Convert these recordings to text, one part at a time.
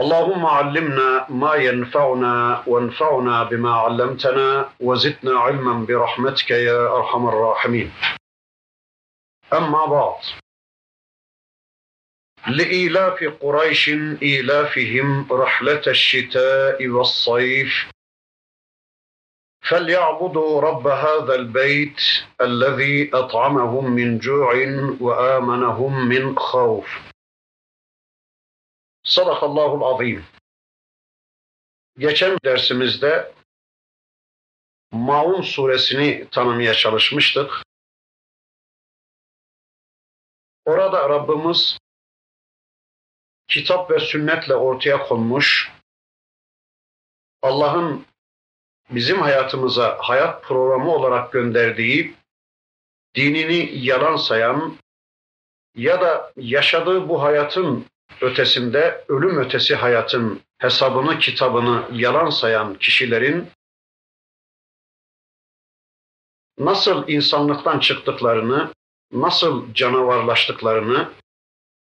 اللهم علمنا ما ينفعنا وانفعنا بما علمتنا وزدنا علما برحمتك يا أرحم الراحمين. أما بعد لإيلاف قريش إيلافهم رحلة الشتاء والصيف فليعبدوا رب هذا البيت الذي أطعمهم من جوع وآمنهم من خوف. Sadakallahul azim. Geçen dersimizde Maun suresini tanımaya çalışmıştık. Orada Rabbimiz kitap ve sünnetle ortaya konmuş Allah'ın bizim hayatımıza hayat programı olarak gönderdiği dinini yalan sayan ya da yaşadığı bu hayatın ötesinde ölüm ötesi hayatın hesabını, kitabını yalan sayan kişilerin nasıl insanlıktan çıktıklarını, nasıl canavarlaştıklarını,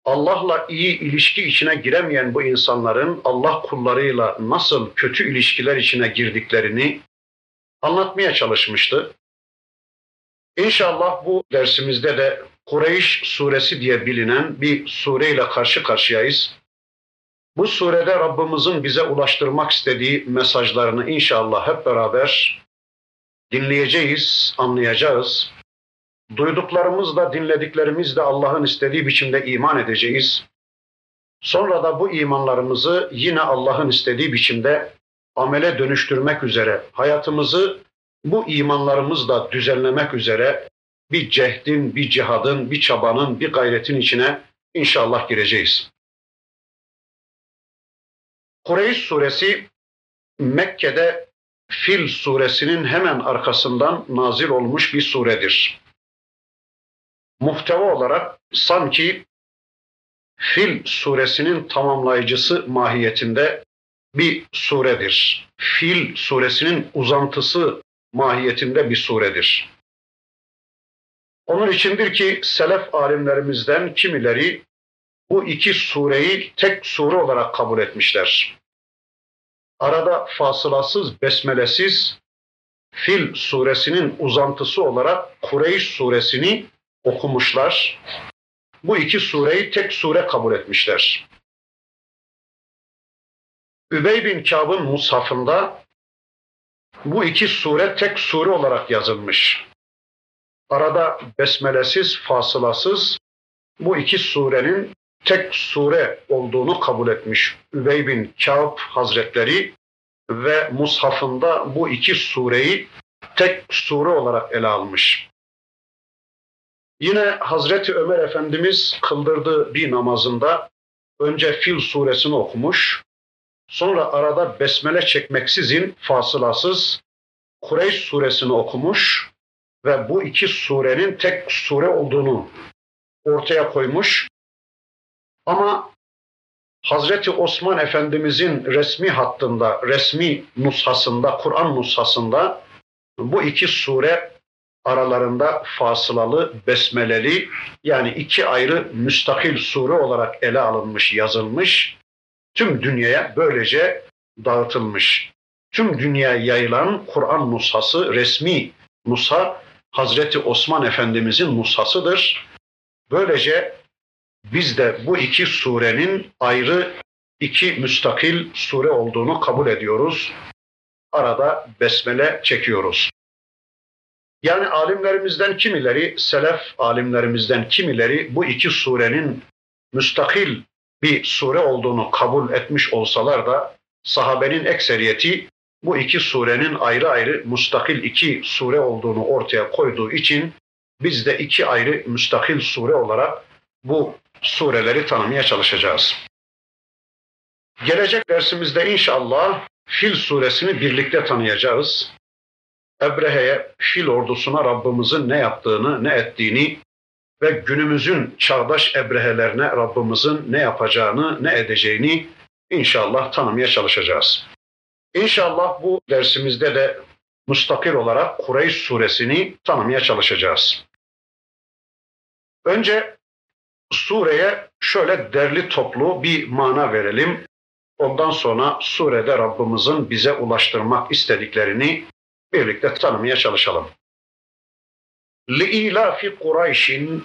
Allah'la iyi ilişki içine giremeyen bu insanların Allah kullarıyla nasıl kötü ilişkiler içine girdiklerini anlatmaya çalışmıştı. İnşallah bu dersimizde de Kureyş suresi diye bilinen bir sureyle karşı karşıyayız. Bu surede Rabbimizin bize ulaştırmak istediği mesajlarını inşallah hep beraber dinleyeceğiz, anlayacağız. Duyduklarımızla, dinlediklerimizle Allah'ın istediği biçimde iman edeceğiz. Sonra da bu imanlarımızı yine Allah'ın istediği biçimde amele dönüştürmek üzere, hayatımızı bu imanlarımızla düzenlemek üzere bir cehdin, bir cihadın, bir çabanın, bir gayretin içine inşallah gireceğiz. Kureyş suresi Mekke'de Fil suresinin hemen arkasından nazil olmuş bir suredir. Muhteva olarak sanki Fil suresinin tamamlayıcısı mahiyetinde bir suredir. Fil suresinin uzantısı mahiyetinde bir suredir. Onun içindir ki selef alimlerimizden kimileri bu iki sureyi tek sure olarak kabul etmişler. Arada fasılasız, besmelesiz Fil suresinin uzantısı olarak Kureyş suresini okumuşlar. Bu iki sureyi tek sure kabul etmişler. Übey bin Kâb'ın mushafında bu iki sure tek sure olarak yazılmış. Arada besmelesiz, fasılasız bu iki surenin tek sure olduğunu kabul etmiş Übey bin Kâb Hazretleri ve mushafında bu iki sureyi tek sure olarak ele almış. Yine Hazreti Ömer Efendimiz kıldırdığı bir namazında önce Fil suresini okumuş, sonra arada besmele çekmeksizin fasılasız Kureyş suresini okumuş ve bu iki surenin tek sure olduğunu ortaya koymuş. Ama Hazreti Osman Efendimizin resmi hattında, resmi nushasında, Kur'an nushasında bu iki sure aralarında fasılalı, besmeleli yani iki ayrı müstakil sure olarak ele alınmış, yazılmış. Tüm dünyaya böylece dağıtılmış. Tüm dünyaya yayılan Kur'an nushası, resmi nusa Hazreti Osman Efendimizin nushasıdır. Böylece biz de bu iki surenin ayrı iki müstakil sure olduğunu kabul ediyoruz. Arada besmele çekiyoruz. Yani alimlerimizden kimileri, selef alimlerimizden kimileri bu iki surenin müstakil bir sure olduğunu kabul etmiş olsalar da sahabenin ekseriyeti bu iki surenin ayrı ayrı müstakil iki sure olduğunu ortaya koyduğu için biz de iki ayrı müstakil sure olarak bu sureleri tanımaya çalışacağız. Gelecek dersimizde inşallah Fil suresini birlikte tanıyacağız. Ebrehe'ye, fil ordusuna Rabbimizin ne yaptığını, ne ettiğini ve günümüzün çağdaş Ebrehelerine Rabbimizin ne yapacağını, ne edeceğini inşallah tanımaya çalışacağız. İnşallah bu dersimizde de müstakil olarak Kureyş suresini tanımaya çalışacağız. Önce sureye şöyle derli toplu bir mana verelim. Ondan sonra surede Rabbimizin bize ulaştırmak istediklerini birlikte tanımaya çalışalım. Li'ilafi Kureyş'in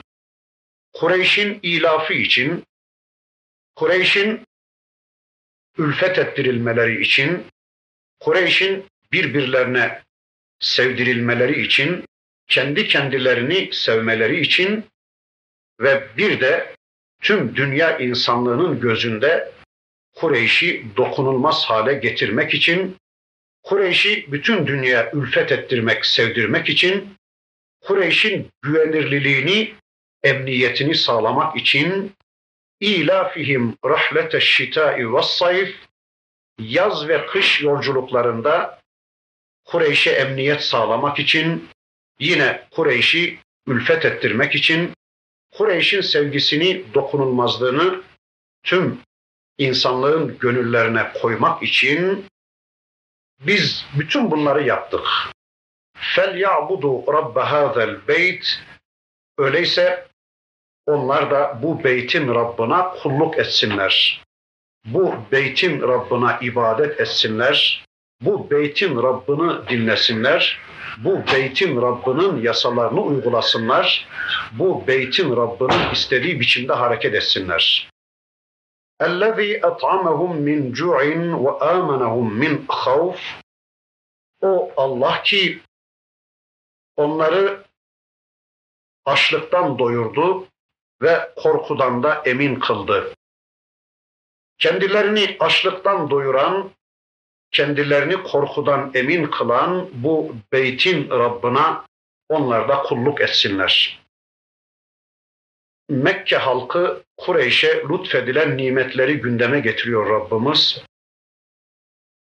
Kureyş'in ilafı için Kureyş'in ülfet ettirilmeleri için Kureyş'in birbirlerine sevdirilmeleri için, kendi kendilerini sevmeleri için ve bir de tüm dünya insanlığının gözünde Kureyş'i dokunulmaz hale getirmek için, Kureyş'i bütün dünya ülfet ettirmek, sevdirmek için, Kureyş'in güvenirliliğini, emniyetini sağlamak için ilafihim rahlete şitai ve sayf yaz ve kış yolculuklarında Kureyş'e emniyet sağlamak için yine Kureyş'i ülfet ettirmek için Kureyş'in sevgisini, dokunulmazlığını tüm insanlığın gönüllerine koymak için biz bütün bunları yaptık. Ya'budu rabbe hazel beyt Öyleyse onlar da bu beytin Rabbına kulluk etsinler Bu beytin Rabbına ibadet etsinler. Bu beytin Rabbini dinlesinler. Bu beytin Rabbinin yasalarını uygulasınlar. Bu beytin Rabbinin istediği biçimde hareket etsinler. اَلَّذ۪ي اَطْعَمَهُمْ مِنْ جُعٍ وَآمَنَهُمْ مِنْ خَوْفٍ O Allah ki onları açlıktan doyurdu ve korkudan da emin kıldı. Kendilerini açlıktan doyuran, kendilerini korkudan emin kılan bu beytin Rabbına onlar da kulluk etsinler. Mekke halkı Kureyş'e lütfedilen nimetleri gündeme getiriyor Rabbimiz.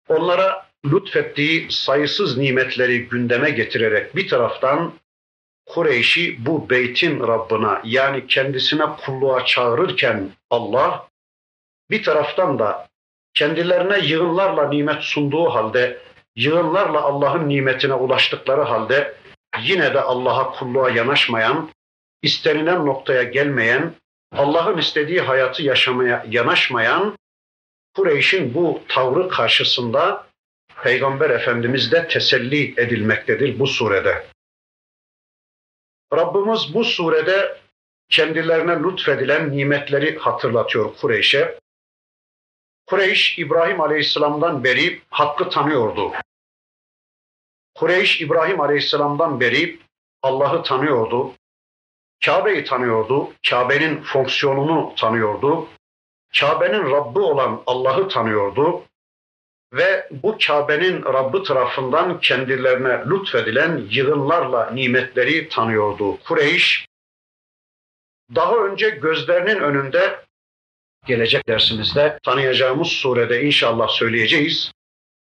Onlara lütfettiği sayısız nimetleri gündeme getirerek bir taraftan Kureyş'i bu beytin Rabbına yani kendisine kulluğa çağırırken Allah bir taraftan da kendilerine yığınlarla nimet sunduğu halde yığınlarla Allah'ın nimetine ulaştıkları halde yine de Allah'a kulluğa yanaşmayan, istenilen noktaya gelmeyen, Allah'ın istediği hayatı yaşamaya yanaşmayan Kureyş'in bu tavrı karşısında Peygamber Efendimiz de teselli edilmektedir bu surede. Rabbimiz bu surede kendilerine lütfedilen nimetleri hatırlatıyor Kureyş'e. Kureyş İbrahim Aleyhisselam'dan beri hakkı tanıyordu. Kureyş İbrahim Aleyhisselam'dan beri Allah'ı tanıyordu. Kabe'yi tanıyordu. Kabe'nin fonksiyonunu tanıyordu. Kabe'nin Rabbi olan Allah'ı tanıyordu ve bu Kabe'nin Rabbi tarafından kendilerine lütfedilen yığınlarla nimetleri tanıyordu. Kureyş daha önce gözlerinin önünde gelecek dersimizde tanıyacağımız surede inşallah söyleyeceğiz.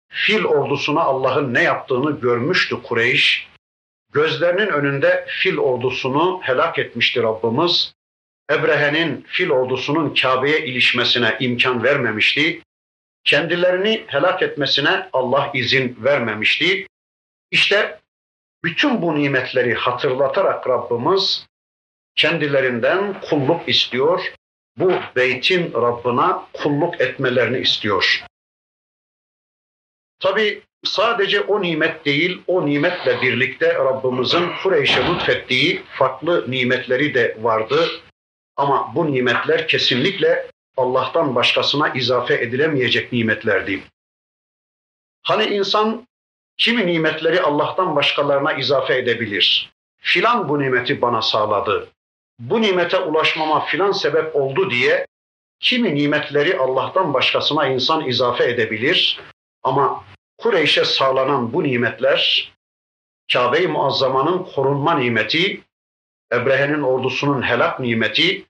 Fil ordusuna Allah'ın ne yaptığını görmüştü Kureyş. Gözlerinin önünde fil ordusunu helak etmişti Rabbimiz. Ebrehe'nin fil ordusunun Kabe'ye ilişmesine imkan vermemişti kendilerini helak etmesine Allah izin vermemişti. İşte bütün bu nimetleri hatırlatarak Rabbimiz kendilerinden kulluk istiyor. Bu beytin Rabbına kulluk etmelerini istiyor. Tabi sadece o nimet değil, o nimetle birlikte Rabbimizin Kureyş'e lütfettiği farklı nimetleri de vardı. Ama bu nimetler kesinlikle Allah'tan başkasına izafe edilemeyecek nimetlerdi. Hani insan kimi nimetleri Allah'tan başkalarına izafe edebilir? Filan bu nimeti bana sağladı. Bu nimete ulaşmama filan sebep oldu diye kimi nimetleri Allah'tan başkasına insan izafe edebilir. Ama Kureyş'e sağlanan bu nimetler Kabe-i Muazzama'nın korunma nimeti, Ebrehe'nin ordusunun helak nimeti,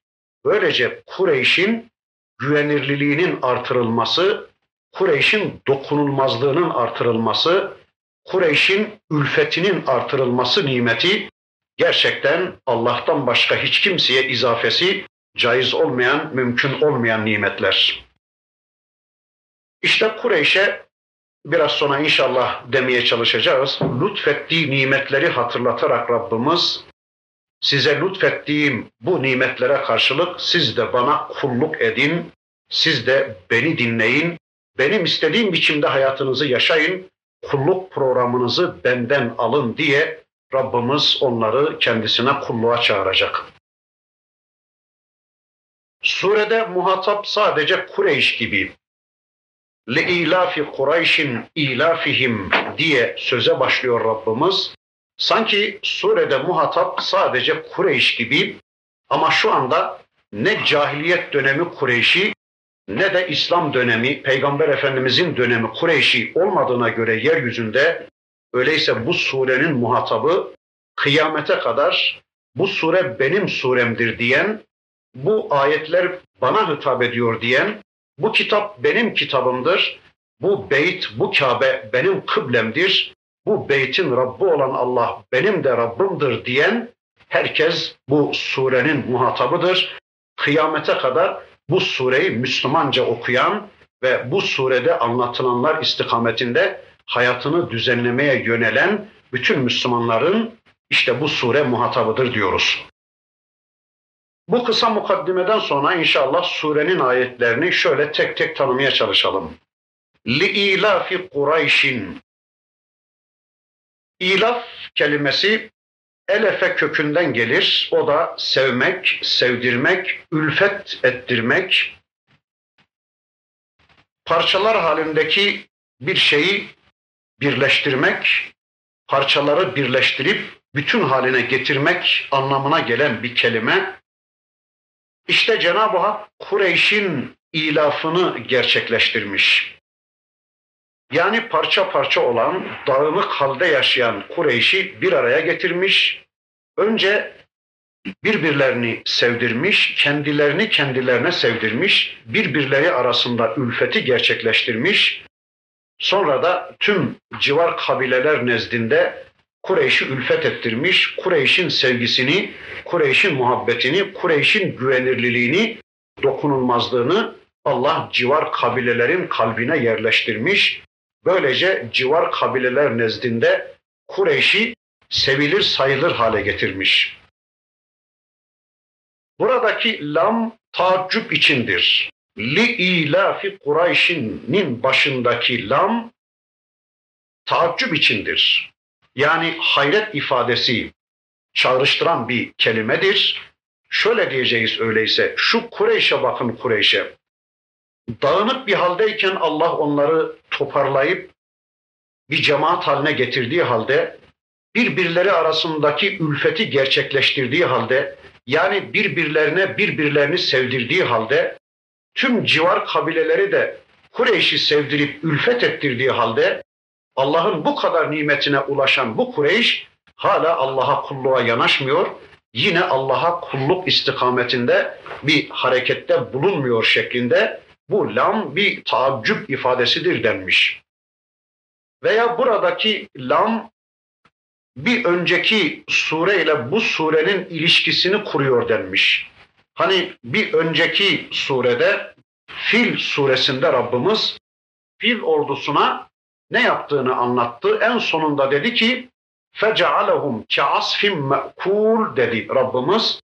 böylece Kureyş'in güvenirliliğinin artırılması, Kureyş'in dokunulmazlığının artırılması, Kureyş'in ülfetinin artırılması nimeti gerçekten Allah'tan başka hiç kimseye izafesi caiz olmayan, mümkün olmayan nimetler. İşte Kureyş'e biraz sonra inşallah demeye çalışacağız. Lütfettiği nimetleri hatırlatarak Rabbimiz size lütfettiğim bu nimetlere karşılık siz de bana kulluk edin, siz de beni dinleyin, benim istediğim biçimde hayatınızı yaşayın, kulluk programınızı benden alın diye Rabbimiz onları kendisine kulluğa çağıracak. Surede muhatap sadece Kureyş gibi. ilafi Kureyş'in ilafihim diye söze başlıyor Rabbimiz. Sanki surede muhatap sadece Kureyş gibi ama şu anda ne cahiliyet dönemi Kureyş'i ne de İslam dönemi, Peygamber Efendimizin dönemi Kureyş'i olmadığına göre yeryüzünde öyleyse bu surenin muhatabı kıyamete kadar bu sure benim suremdir diyen, bu ayetler bana hitap ediyor diyen, bu kitap benim kitabımdır, bu beyt, bu Kabe benim kıblemdir, bu beytin Rabbi olan Allah benim de Rabbimdir diyen herkes bu surenin muhatabıdır. Kıyamete kadar bu sureyi Müslümanca okuyan ve bu surede anlatılanlar istikametinde hayatını düzenlemeye yönelen bütün Müslümanların işte bu sure muhatabıdır diyoruz. Bu kısa mukaddimeden sonra inşallah surenin ayetlerini şöyle tek tek tanımaya çalışalım. Li Kureyş'in İlaf kelimesi elefe kökünden gelir. O da sevmek, sevdirmek, ülfet ettirmek. Parçalar halindeki bir şeyi birleştirmek, parçaları birleştirip bütün haline getirmek anlamına gelen bir kelime. İşte Cenab-ı Hak Kureyş'in ilafını gerçekleştirmiş. Yani parça parça olan, dağınık halde yaşayan Kureyş'i bir araya getirmiş. Önce birbirlerini sevdirmiş, kendilerini kendilerine sevdirmiş, birbirleri arasında ülfeti gerçekleştirmiş. Sonra da tüm civar kabileler nezdinde Kureyş'i ülfet ettirmiş, Kureyş'in sevgisini, Kureyş'in muhabbetini, Kureyş'in güvenirliliğini, dokunulmazlığını Allah civar kabilelerin kalbine yerleştirmiş. Böylece civar kabileler nezdinde Kureyş'i sevilir sayılır hale getirmiş. Buradaki lam taaccüp içindir. Li ilafi Kureyş'in başındaki lam taaccüp içindir. Yani hayret ifadesi çağrıştıran bir kelimedir. Şöyle diyeceğiz öyleyse, şu Kureyş'e bakın Kureyş'e. Dağınık bir haldeyken Allah onları toparlayıp bir cemaat haline getirdiği halde, birbirleri arasındaki ülfeti gerçekleştirdiği halde, yani birbirlerine birbirlerini sevdirdiği halde, tüm civar kabileleri de Kureyş'i sevdirip ülfet ettirdiği halde, Allah'ın bu kadar nimetine ulaşan bu Kureyş hala Allah'a kulluğa yanaşmıyor. Yine Allah'a kulluk istikametinde bir harekette bulunmuyor şeklinde bu lam bir taaccüp ifadesidir denmiş. Veya buradaki lam bir önceki sure ile bu surenin ilişkisini kuruyor denmiş. Hani bir önceki surede Fil suresinde Rabbimiz Fil ordusuna ne yaptığını anlattı. En sonunda dedi ki فَجَعَلَهُمْ كَعَصْفٍ مَأْكُولٍ dedi Rabbimiz.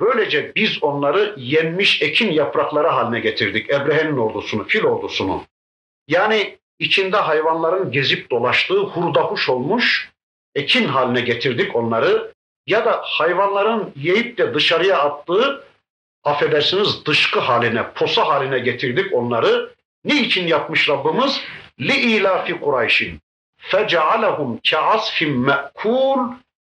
Böylece biz onları yenmiş ekin yaprakları haline getirdik. Ebrehe'nin ordusunu, fil ordusunu. Yani içinde hayvanların gezip dolaştığı hurdahuş olmuş ekin haline getirdik onları. Ya da hayvanların yiyip de dışarıya attığı affedersiniz dışkı haline, posa haline getirdik onları. Ne için yapmış Rabbimiz? Li ilafi Kureyş'in. Fecealehum ke'asfin me'kul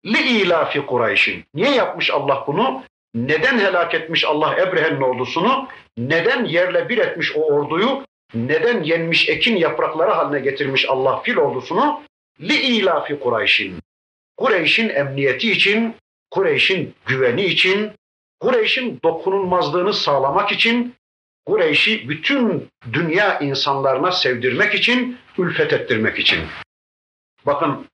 li ilafi Kureyş'in. Niye yapmış Allah bunu? Neden helak etmiş Allah Ebrehe'nin ordusunu? Neden yerle bir etmiş o orduyu? Neden yenmiş ekin yaprakları haline getirmiş Allah fil ordusunu? Li ilafi Kureyş'in. Kureyş'in emniyeti için, Kureyş'in güveni için, Kureyş'in dokunulmazlığını sağlamak için, Kureyş'i bütün dünya insanlarına sevdirmek için, ülfet ettirmek için. Bakın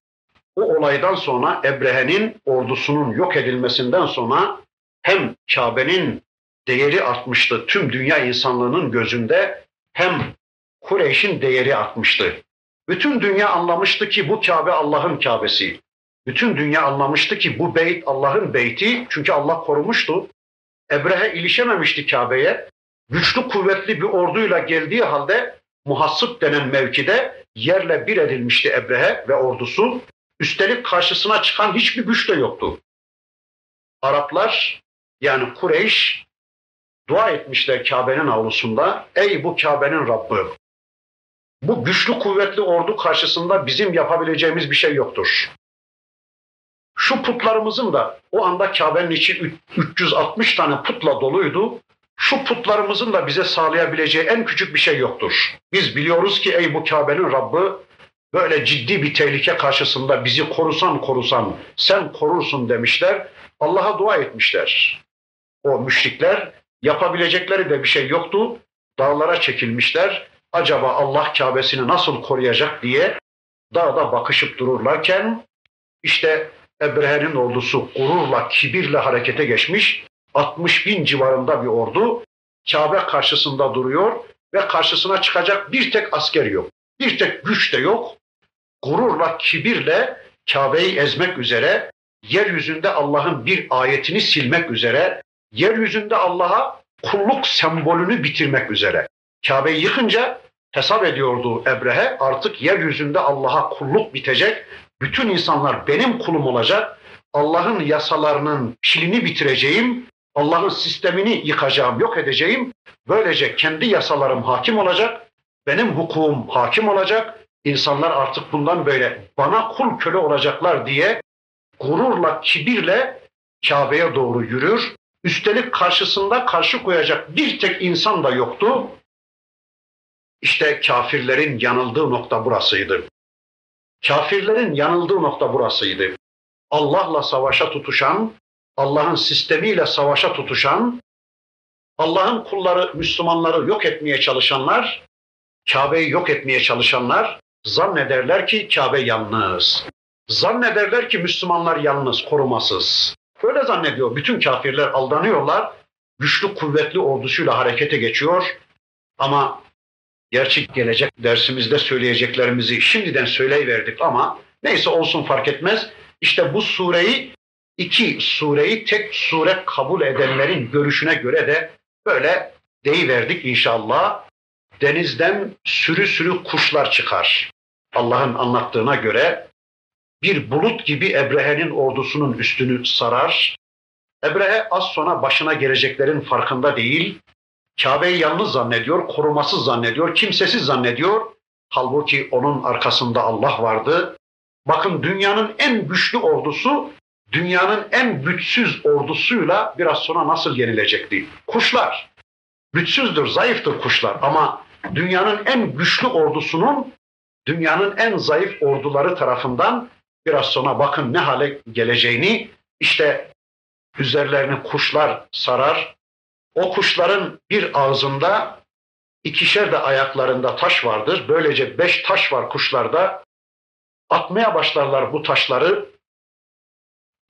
o olaydan sonra Ebrehe'nin ordusunun yok edilmesinden sonra hem Kabe'nin değeri artmıştı tüm dünya insanlığının gözünde hem Kureyş'in değeri artmıştı. Bütün dünya anlamıştı ki bu Kabe Allah'ın Kabe'si. Bütün dünya anlamıştı ki bu beyt Allah'ın beyti çünkü Allah korumuştu. Ebrehe ilişememişti Kabe'ye. Güçlü kuvvetli bir orduyla geldiği halde muhassıp denen mevkide yerle bir edilmişti Ebrehe ve ordusu. Üstelik karşısına çıkan hiçbir güç de yoktu. Araplar yani Kureyş dua etmişler Kabe'nin avlusunda. Ey bu Kabe'nin Rabbi! Bu güçlü kuvvetli ordu karşısında bizim yapabileceğimiz bir şey yoktur. Şu putlarımızın da o anda Kabe'nin içi 360 tane putla doluydu. Şu putlarımızın da bize sağlayabileceği en küçük bir şey yoktur. Biz biliyoruz ki ey bu Kabe'nin Rabbi böyle ciddi bir tehlike karşısında bizi korusan korusan sen korursun demişler. Allah'a dua etmişler. O müşrikler yapabilecekleri de bir şey yoktu. Dağlara çekilmişler. Acaba Allah Kabe'sini nasıl koruyacak diye dağda bakışıp dururlarken işte Ebrehe'nin ordusu gururla, kibirle harekete geçmiş. 60 bin civarında bir ordu Kabe karşısında duruyor ve karşısına çıkacak bir tek asker yok. Bir tek güç de yok. Gururla, kibirle Kabe'yi ezmek üzere, yeryüzünde Allah'ın bir ayetini silmek üzere, yeryüzünde Allah'a kulluk sembolünü bitirmek üzere. Kabe'yi yıkınca hesap ediyordu Ebrehe artık yeryüzünde Allah'a kulluk bitecek, bütün insanlar benim kulum olacak, Allah'ın yasalarının pilini bitireceğim, Allah'ın sistemini yıkacağım, yok edeceğim. Böylece kendi yasalarım hakim olacak, benim hukukum hakim olacak. İnsanlar artık bundan böyle bana kul köle olacaklar diye gururla, kibirle Kabe'ye doğru yürür. Üstelik karşısında karşı koyacak bir tek insan da yoktu. İşte kafirlerin yanıldığı nokta burasıydı. Kafirlerin yanıldığı nokta burasıydı. Allah'la savaşa tutuşan, Allah'ın sistemiyle savaşa tutuşan, Allah'ın kulları, Müslümanları yok etmeye çalışanlar, Kabe'yi yok etmeye çalışanlar zannederler ki Kabe yalnız. Zannederler ki Müslümanlar yalnız, korumasız. Öyle zannediyor. Bütün kafirler aldanıyorlar. Güçlü, kuvvetli ordusuyla harekete geçiyor. Ama gerçek gelecek dersimizde söyleyeceklerimizi şimdiden söyleyiverdik ama neyse olsun fark etmez. İşte bu sureyi iki sureyi tek sure kabul edenlerin görüşüne göre de böyle deyiverdik inşallah. Denizden sürü sürü kuşlar çıkar. Allah'ın anlattığına göre bir bulut gibi Ebrehe'nin ordusunun üstünü sarar. Ebrehe az sonra başına geleceklerin farkında değil. Kabe'yi yalnız zannediyor, korumasız zannediyor, kimsesiz zannediyor. Halbuki onun arkasında Allah vardı. Bakın dünyanın en güçlü ordusu dünyanın en güçsüz ordusuyla biraz sonra nasıl yenilecekti? Kuşlar. Güçsüzdür, zayıftır kuşlar ama dünyanın en güçlü ordusunun dünyanın en zayıf orduları tarafından biraz sonra bakın ne hale geleceğini işte üzerlerini kuşlar sarar. O kuşların bir ağzında ikişer de ayaklarında taş vardır. Böylece beş taş var kuşlarda. Atmaya başlarlar bu taşları.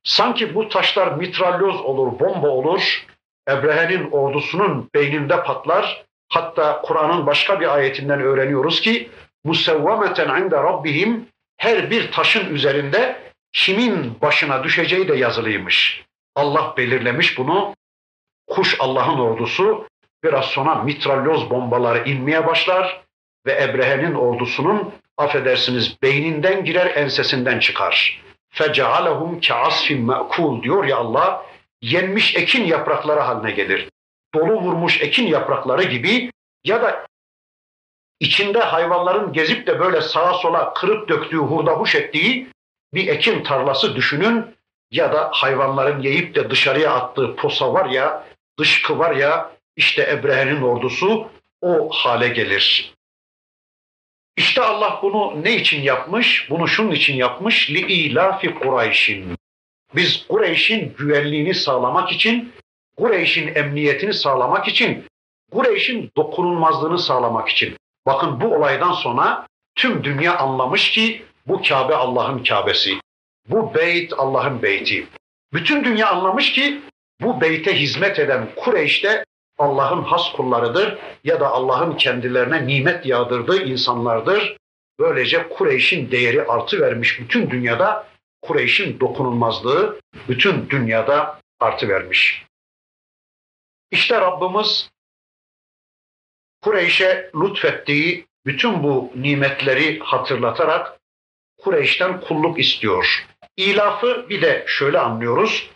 Sanki bu taşlar mitralyoz olur, bomba olur. Ebrehe'nin ordusunun beyninde patlar. Hatta Kur'an'ın başka bir ayetinden öğreniyoruz ki musevvameten inde rabbihim her bir taşın üzerinde kimin başına düşeceği de yazılıymış. Allah belirlemiş bunu. Kuş Allah'ın ordusu biraz sonra mitralyoz bombaları inmeye başlar ve Ebrehe'nin ordusunun affedersiniz beyninden girer ensesinden çıkar. فَجَعَلَهُمْ كَعَصْفٍ مَأْكُولٍ diyor ya Allah, yenmiş ekin yaprakları haline gelir. Dolu vurmuş ekin yaprakları gibi ya da içinde hayvanların gezip de böyle sağa sola kırıp döktüğü, hurda huş ettiği bir ekin tarlası düşünün ya da hayvanların yiyip de dışarıya attığı posa var ya, dışkı var ya, işte Ebrehe'nin ordusu o hale gelir. İşte Allah bunu ne için yapmış? Bunu şunun için yapmış. Li ilafi Kureyş'in. Biz Kureyş'in güvenliğini sağlamak için, Kureyş'in emniyetini sağlamak için, Kureyş'in dokunulmazlığını sağlamak için. Bakın bu olaydan sonra tüm dünya anlamış ki Bu Kabe Allah'ın Kabesi. Bu beyt Allah'ın beyti. Bütün dünya anlamış ki bu beyte hizmet eden Kureyş de Allah'ın has kullarıdır ya da Allah'ın kendilerine nimet yağdırdığı insanlardır. Böylece Kureyş'in değeri artı vermiş bütün dünyada Kureyş'in dokunulmazlığı bütün dünyada artı vermiş. İşte Rabbimiz Kureyş'e lütfettiği bütün bu nimetleri hatırlatarak Kureyş'ten kulluk istiyor. İlafı bir de şöyle anlıyoruz.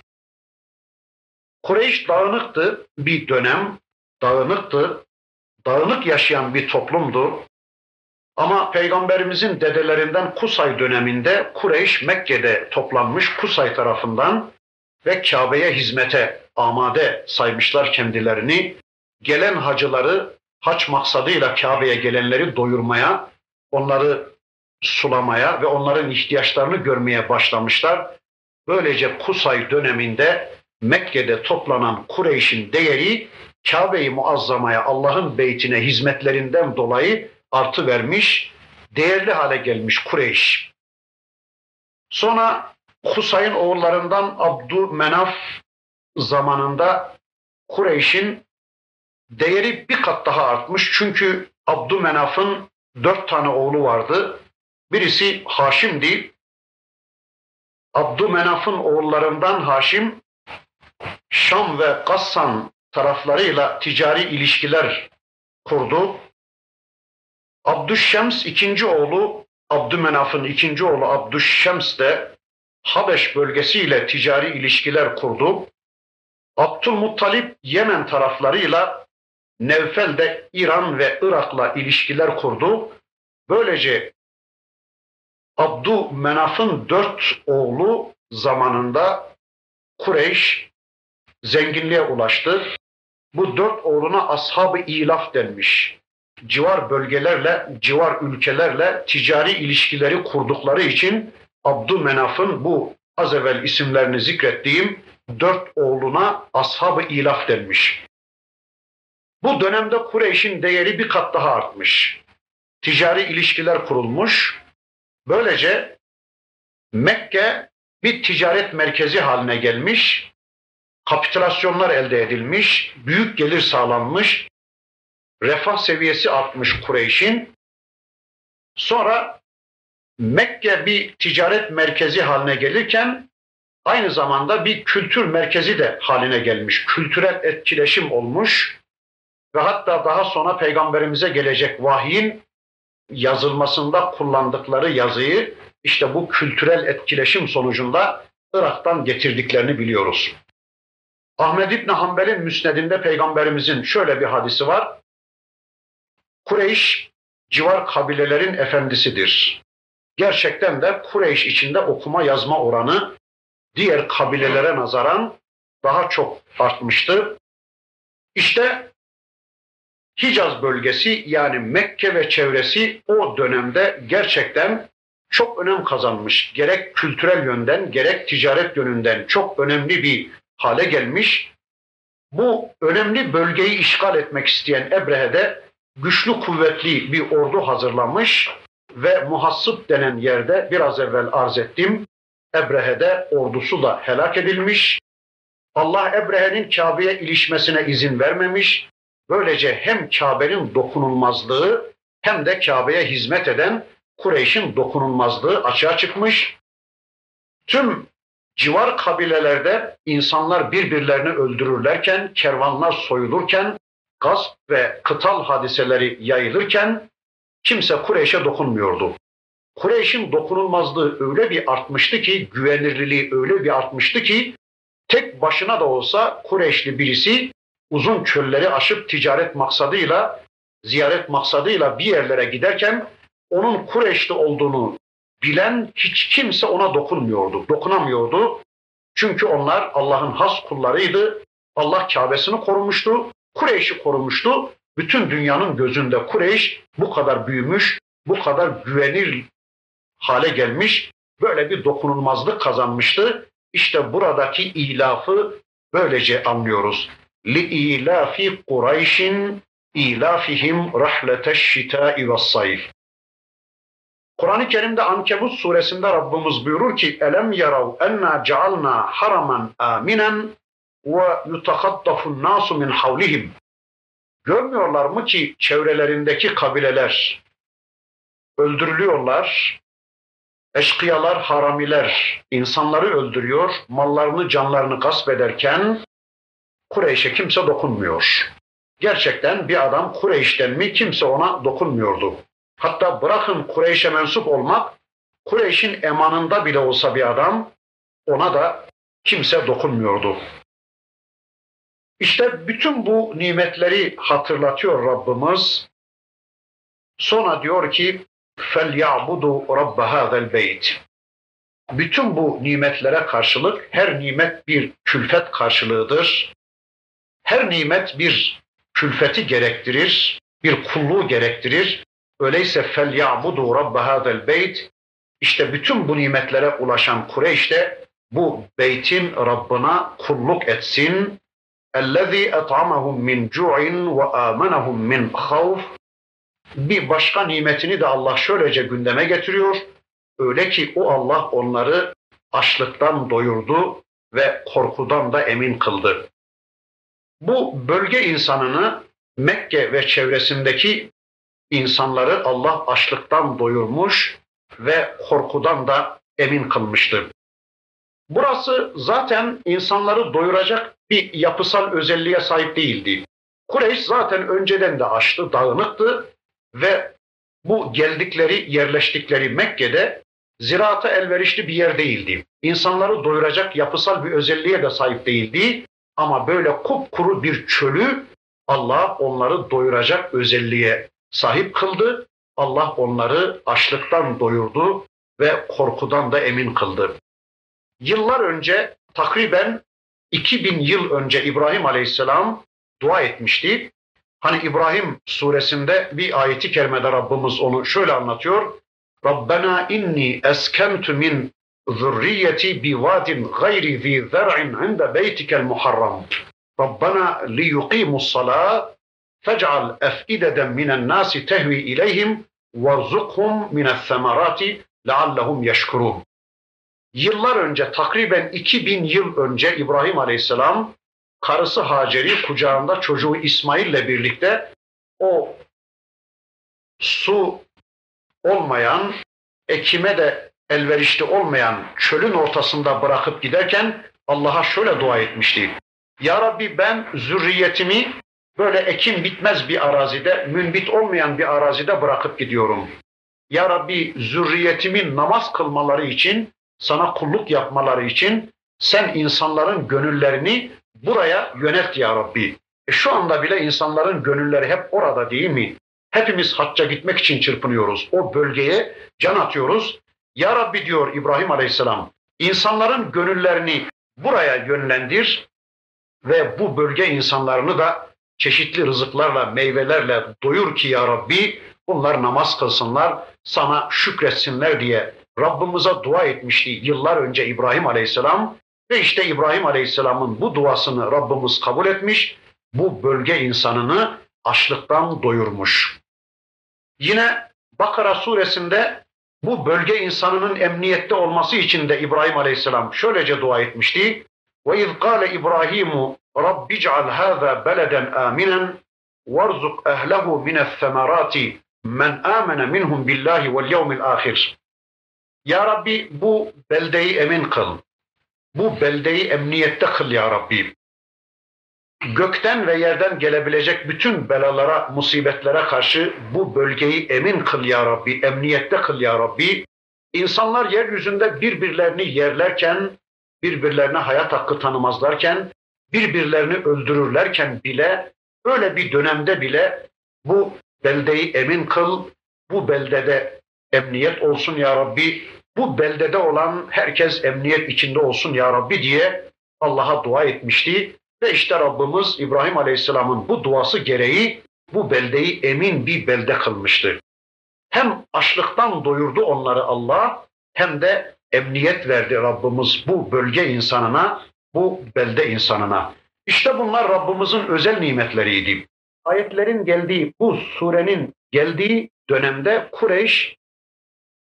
Kureyş dağınıktı bir dönem, dağınıktı, dağınık yaşayan bir toplumdu. Ama Peygamberimizin dedelerinden Kusay döneminde Kureyş Mekke'de toplanmış Kusay tarafından ve Kabe'ye hizmete amade saymışlar kendilerini. Gelen hacıları haç maksadıyla Kabe'ye gelenleri doyurmaya, onları sulamaya ve onların ihtiyaçlarını görmeye başlamışlar. Böylece Kusay döneminde Mekke'de toplanan Kureyş'in değeri Kabe-i Muazzama'ya Allah'ın beytine hizmetlerinden dolayı artı vermiş, değerli hale gelmiş Kureyş. Sonra Husay'ın oğullarından Abdümenaf zamanında Kureyş'in değeri bir kat daha artmış. Çünkü Abdümenaf'ın dört tane oğlu vardı. Birisi Haşim'di. Abdümenaf'ın oğullarından Haşim, Şam ve Gassan taraflarıyla ticari ilişkiler kurdu. Abdüşşems ikinci oğlu, Abdümenaf'ın ikinci oğlu Abdüşşems de Habeş bölgesiyle ticari ilişkiler kurdu. Abdülmuttalip Yemen taraflarıyla Nevfel de İran ve Irak'la ilişkiler kurdu. Böylece Abdümenaf'ın dört oğlu zamanında Kureyş zenginliğe ulaştı. Bu dört oğluna ashab-ı ilaf denmiş. Civar bölgelerle, civar ülkelerle ticari ilişkileri kurdukları için Abdümenaf'ın bu az evvel isimlerini zikrettiğim dört oğluna ashab-ı ilaf denmiş. Bu dönemde Kureyş'in değeri bir kat daha artmış. Ticari ilişkiler kurulmuş. Böylece Mekke bir ticaret merkezi haline gelmiş. Kapitülasyonlar elde edilmiş, büyük gelir sağlanmış, refah seviyesi artmış Kureyş'in. Sonra Mekke bir ticaret merkezi haline gelirken aynı zamanda bir kültür merkezi de haline gelmiş. Kültürel etkileşim olmuş ve hatta daha sonra peygamberimize gelecek vahyin yazılmasında kullandıkları yazıyı işte bu kültürel etkileşim sonucunda Irak'tan getirdiklerini biliyoruz. Ahmed İbni Hanbel'in müsnedinde peygamberimizin şöyle bir hadisi var. Kureyş civar kabilelerin efendisidir. Gerçekten de Kureyş içinde okuma yazma oranı diğer kabilelere nazaran daha çok artmıştı. İşte Hicaz bölgesi yani Mekke ve çevresi o dönemde gerçekten çok önem kazanmış. Gerek kültürel yönden gerek ticaret yönünden çok önemli bir hale gelmiş. Bu önemli bölgeyi işgal etmek isteyen Ebrehe de güçlü kuvvetli bir ordu hazırlamış ve Muhassıp denen yerde biraz evvel arz ettim. Ebrehe'de ordusu da helak edilmiş. Allah Ebrehe'nin Kabe'ye ilişmesine izin vermemiş. Böylece hem Kabe'nin dokunulmazlığı hem de Kabe'ye hizmet eden Kureyş'in dokunulmazlığı açığa çıkmış. Tüm civar kabilelerde insanlar birbirlerini öldürürlerken, kervanlar soyulurken, gasp ve kıtal hadiseleri yayılırken kimse Kureyş'e dokunmuyordu. Kureyş'in dokunulmazlığı öyle bir artmıştı ki, güvenirliliği öyle bir artmıştı ki, tek başına da olsa Kureyşli birisi uzun çölleri aşıp ticaret maksadıyla, ziyaret maksadıyla bir yerlere giderken onun Kureyşli olduğunu bilen hiç kimse ona dokunmuyordu, dokunamıyordu. Çünkü onlar Allah'ın has kullarıydı. Allah Kabe'sini korumuştu, Kureyş'i korumuştu. Bütün dünyanın gözünde Kureyş bu kadar büyümüş, bu kadar güvenir hale gelmiş, böyle bir dokunulmazlık kazanmıştı. İşte buradaki ilafı böylece anlıyoruz. لِإِيلَافِ قُرَيْشٍ İlafihim rahleteş şita'i ve sayf. Kur'an-ı Kerim'de Ankebut suresinde Rabbimiz buyurur ki elem yarav enna cealna haraman aminen ve yutakaddafun nasu min havlihim. Görmüyorlar mı ki çevrelerindeki kabileler öldürülüyorlar, eşkıyalar, haramiler insanları öldürüyor, mallarını, canlarını gasp ederken Kureyş'e kimse dokunmuyor. Gerçekten bir adam Kureyş'ten mi kimse ona dokunmuyordu. Hatta bırakın Kureyş'e mensup olmak, Kureyş'in emanında bile olsa bir adam ona da kimse dokunmuyordu. İşte bütün bu nimetleri hatırlatıyor Rabbimiz. Sonra diyor ki فَلْيَعْبُدُوا رَبَّ هَذَا الْبَيْتِ Bütün bu nimetlere karşılık her nimet bir külfet karşılığıdır. Her nimet bir külfeti gerektirir, bir kulluğu gerektirir. Öyleyse fel ya'budu rabbe hadel beyt. İşte bütün bu nimetlere ulaşan Kureyş'te bu beytin Rabbına kulluk etsin. Ellezî et'amahum min cu'in ve âmenahum min havf. Bir başka nimetini de Allah şöylece gündeme getiriyor. Öyle ki o Allah onları açlıktan doyurdu ve korkudan da emin kıldı. Bu bölge insanını Mekke ve çevresindeki insanları Allah açlıktan doyurmuş ve korkudan da emin kılmıştı. Burası zaten insanları doyuracak bir yapısal özelliğe sahip değildi. Kureyş zaten önceden de açtı, dağınıktı ve bu geldikleri, yerleştikleri Mekke'de ziraata elverişli bir yer değildi. İnsanları doyuracak yapısal bir özelliğe de sahip değildi. Ama böyle kupkuru bir çölü Allah onları doyuracak özelliğe sahip kıldı. Allah onları açlıktan doyurdu ve korkudan da emin kıldı. Yıllar önce takriben 2000 yıl önce İbrahim Aleyhisselam dua etmişti. Hani İbrahim suresinde bir ayeti kerimede Rabbimiz onu şöyle anlatıyor. Rabbena inni eskentu min zurriyeti bi vadin gayri zi zer'in inde beytikel muharram. Rabbena li yuqimus salat fec'al ef'ideden minen nasi tehvi ileyhim varzukhum mine's semerati leallehum yeşkurun. Yıllar önce takriben 2000 yıl önce İbrahim Aleyhisselam karısı Hacer'i kucağında çocuğu İsmail ile birlikte o su olmayan, ekime de elverişli olmayan çölün ortasında bırakıp giderken Allah'a şöyle dua etmişti. Ya Rabbi ben zürriyetimi böyle ekim bitmez bir arazide, münbit olmayan bir arazide bırakıp gidiyorum. Ya Rabbi zürriyetimin namaz kılmaları için, sana kulluk yapmaları için sen insanların gönüllerini buraya yönelt ya Rabbi. E şu anda bile insanların gönülleri hep orada değil mi? Hepimiz hacca gitmek için çırpınıyoruz. O bölgeye can atıyoruz. Ya Rabbi diyor İbrahim Aleyhisselam, insanların gönüllerini buraya yönlendir ve bu bölge insanlarını da çeşitli rızıklarla, meyvelerle doyur ki ya Rabbi bunlar namaz kılsınlar, sana şükretsinler diye Rabbimize dua etmişti yıllar önce İbrahim Aleyhisselam ve işte İbrahim Aleyhisselam'ın bu duasını Rabbimiz kabul etmiş, bu bölge insanını açlıktan doyurmuş. Yine Bakara suresinde bu bölge insanının emniyette olması için de İbrahim Aleyhisselam şöylece dua etmişti. وَاِذْ قَالَ إِبْرَاهِيمُ رَبِّ اجْعَلْ هَذَا بَلَدًا آمِنًا وَارْزُقْ أَهْلَهُ مِنَ الثَّمَرَاتِ مَنْ آمَنَ مِنْهُمْ بِاللّٰهِ وَالْيَوْمِ الْآخِرِ Ya Rabbi bu beldeyi emin kıl. Bu beldeyi emniyette kıl ya Rabbi. Gökten ve yerden gelebilecek bütün belalara, musibetlere karşı bu bölgeyi emin kıl ya Rabbi, emniyette kıl ya Rabbi. İnsanlar yeryüzünde birbirlerini yerlerken, birbirlerine hayat hakkı tanımazlarken, birbirlerini öldürürlerken bile, öyle bir dönemde bile bu beldeyi emin kıl, bu beldede emniyet olsun ya Rabbi, bu beldede olan herkes emniyet içinde olsun ya Rabbi diye Allah'a dua etmişti. Ve işte Rabbimiz İbrahim Aleyhisselam'ın bu duası gereği bu beldeyi emin bir belde kılmıştı. Hem açlıktan doyurdu onları Allah hem de emniyet verdi Rabbimiz bu bölge insanına, bu belde insanına. İşte bunlar Rabbimizin özel nimetleriydi. Ayetlerin geldiği, bu surenin geldiği dönemde Kureyş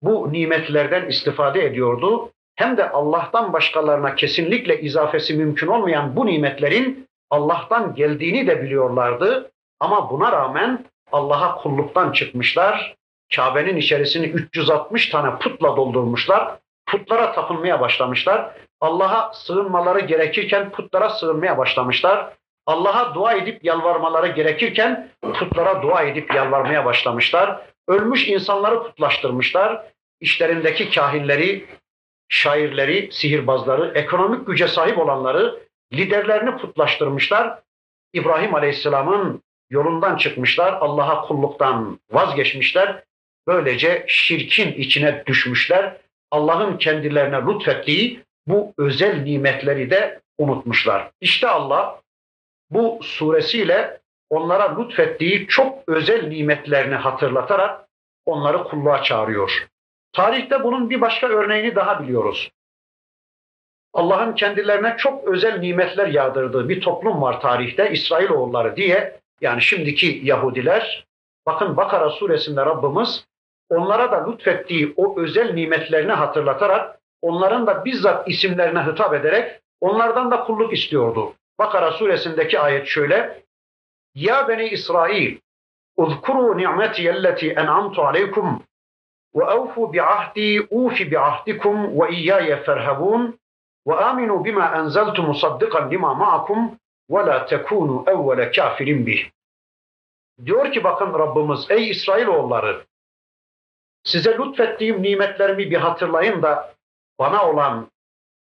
bu nimetlerden istifade ediyordu. Hem de Allah'tan başkalarına kesinlikle izafesi mümkün olmayan bu nimetlerin Allah'tan geldiğini de biliyorlardı. Ama buna rağmen Allah'a kulluktan çıkmışlar. Kabe'nin içerisini 360 tane putla doldurmuşlar. Putlara tapınmaya başlamışlar. Allah'a sığınmaları gerekirken putlara sığınmaya başlamışlar. Allah'a dua edip yalvarmaları gerekirken putlara dua edip yalvarmaya başlamışlar. Ölmüş insanları putlaştırmışlar. İşlerindeki kahinleri, şairleri, sihirbazları, ekonomik güce sahip olanları, liderlerini putlaştırmışlar. İbrahim Aleyhisselam'ın yolundan çıkmışlar, Allah'a kulluktan vazgeçmişler. Böylece şirkin içine düşmüşler. Allah'ın kendilerine lütfettiği bu özel nimetleri de unutmuşlar. İşte Allah bu suresiyle onlara lütfettiği çok özel nimetlerini hatırlatarak onları kulluğa çağırıyor. Tarihte bunun bir başka örneğini daha biliyoruz. Allah'ın kendilerine çok özel nimetler yağdırdığı bir toplum var tarihte İsrailoğulları diye. Yani şimdiki Yahudiler. Bakın Bakara suresinde Rabbimiz onlara da lütfettiği o özel nimetlerini hatırlatarak onların da bizzat isimlerine hitap ederek onlardan da kulluk istiyordu. Bakara suresindeki ayet şöyle. Ya beni İsrail, uzkuru ni'meti elleti en'amtu aleykum ve evfu bi'ahdi ufi bi'ahdikum ve iyyaya ferhabun ve aminu bima enzeltu musaddikan lima ma'akum ve la tekunu evvele kafirin bih. Diyor ki bakın Rabbimiz ey İsrailoğulları size lütfettiğim nimetlerimi bir hatırlayın da bana olan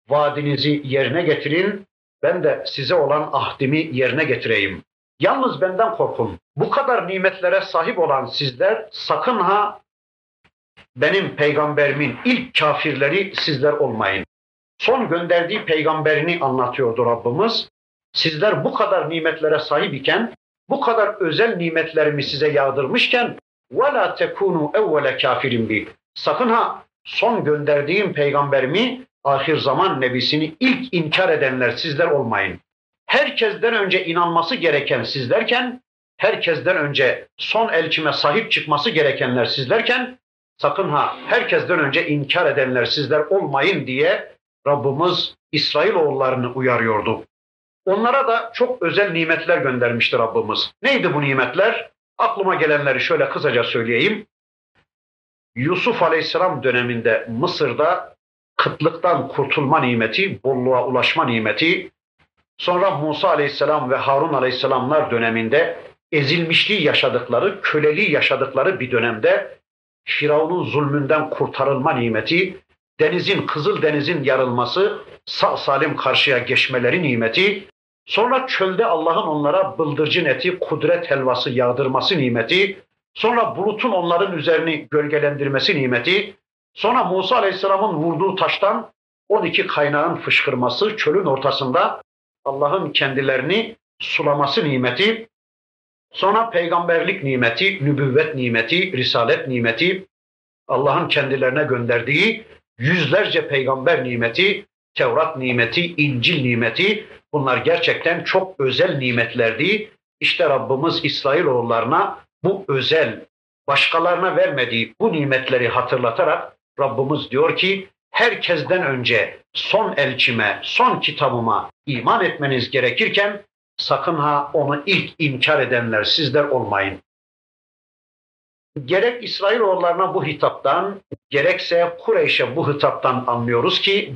vaadinizi yerine getirin ben de size olan ahdimi yerine getireyim. Yalnız benden korkun. Bu kadar nimetlere sahip olan sizler sakın ha benim peygamberimin ilk kafirleri sizler olmayın. Son gönderdiği peygamberini anlatıyordu Rabbimiz. Sizler bu kadar nimetlere sahip iken, bu kadar özel nimetlerimi size yağdırmışken ve la tekunu evvele kafirin bi. Sakın ha son gönderdiğim peygamberimi ahir zaman nebisini ilk inkar edenler sizler olmayın. Herkesten önce inanması gereken sizlerken, herkesten önce son elçime sahip çıkması gerekenler sizlerken, sakın ha herkesten önce inkar edenler sizler olmayın diye Rabbimiz İsrailoğullarını uyarıyordu. Onlara da çok özel nimetler göndermişti Rabbimiz. Neydi bu nimetler? Aklıma gelenleri şöyle kısaca söyleyeyim. Yusuf Aleyhisselam döneminde Mısır'da kıtlıktan kurtulma nimeti, bolluğa ulaşma nimeti, sonra Musa Aleyhisselam ve Harun Aleyhisselamlar döneminde ezilmişliği yaşadıkları, köleliği yaşadıkları bir dönemde Firavun'un zulmünden kurtarılma nimeti, denizin, Kızıl Deniz'in yarılması, sağ salim karşıya geçmeleri nimeti, sonra çölde Allah'ın onlara bıldırcın eti, kudret helvası yağdırması nimeti, sonra bulutun onların üzerini gölgelendirmesi nimeti, Sonra Musa Aleyhisselam'ın vurduğu taştan 12 kaynağın fışkırması çölün ortasında Allah'ın kendilerini sulaması nimeti, sonra peygamberlik nimeti, nübüvvet nimeti, risalet nimeti, Allah'ın kendilerine gönderdiği yüzlerce peygamber nimeti, Tevrat nimeti, İncil nimeti bunlar gerçekten çok özel nimetlerdi. İşte Rabbimiz İsrailoğullarına bu özel, başkalarına vermediği bu nimetleri hatırlatarak Rabbimiz diyor ki herkesten önce son elçime, son kitabıma iman etmeniz gerekirken sakın ha onu ilk inkar edenler sizler olmayın. Gerek İsrailoğullarına bu hitaptan, gerekse Kureyş'e bu hitaptan anlıyoruz ki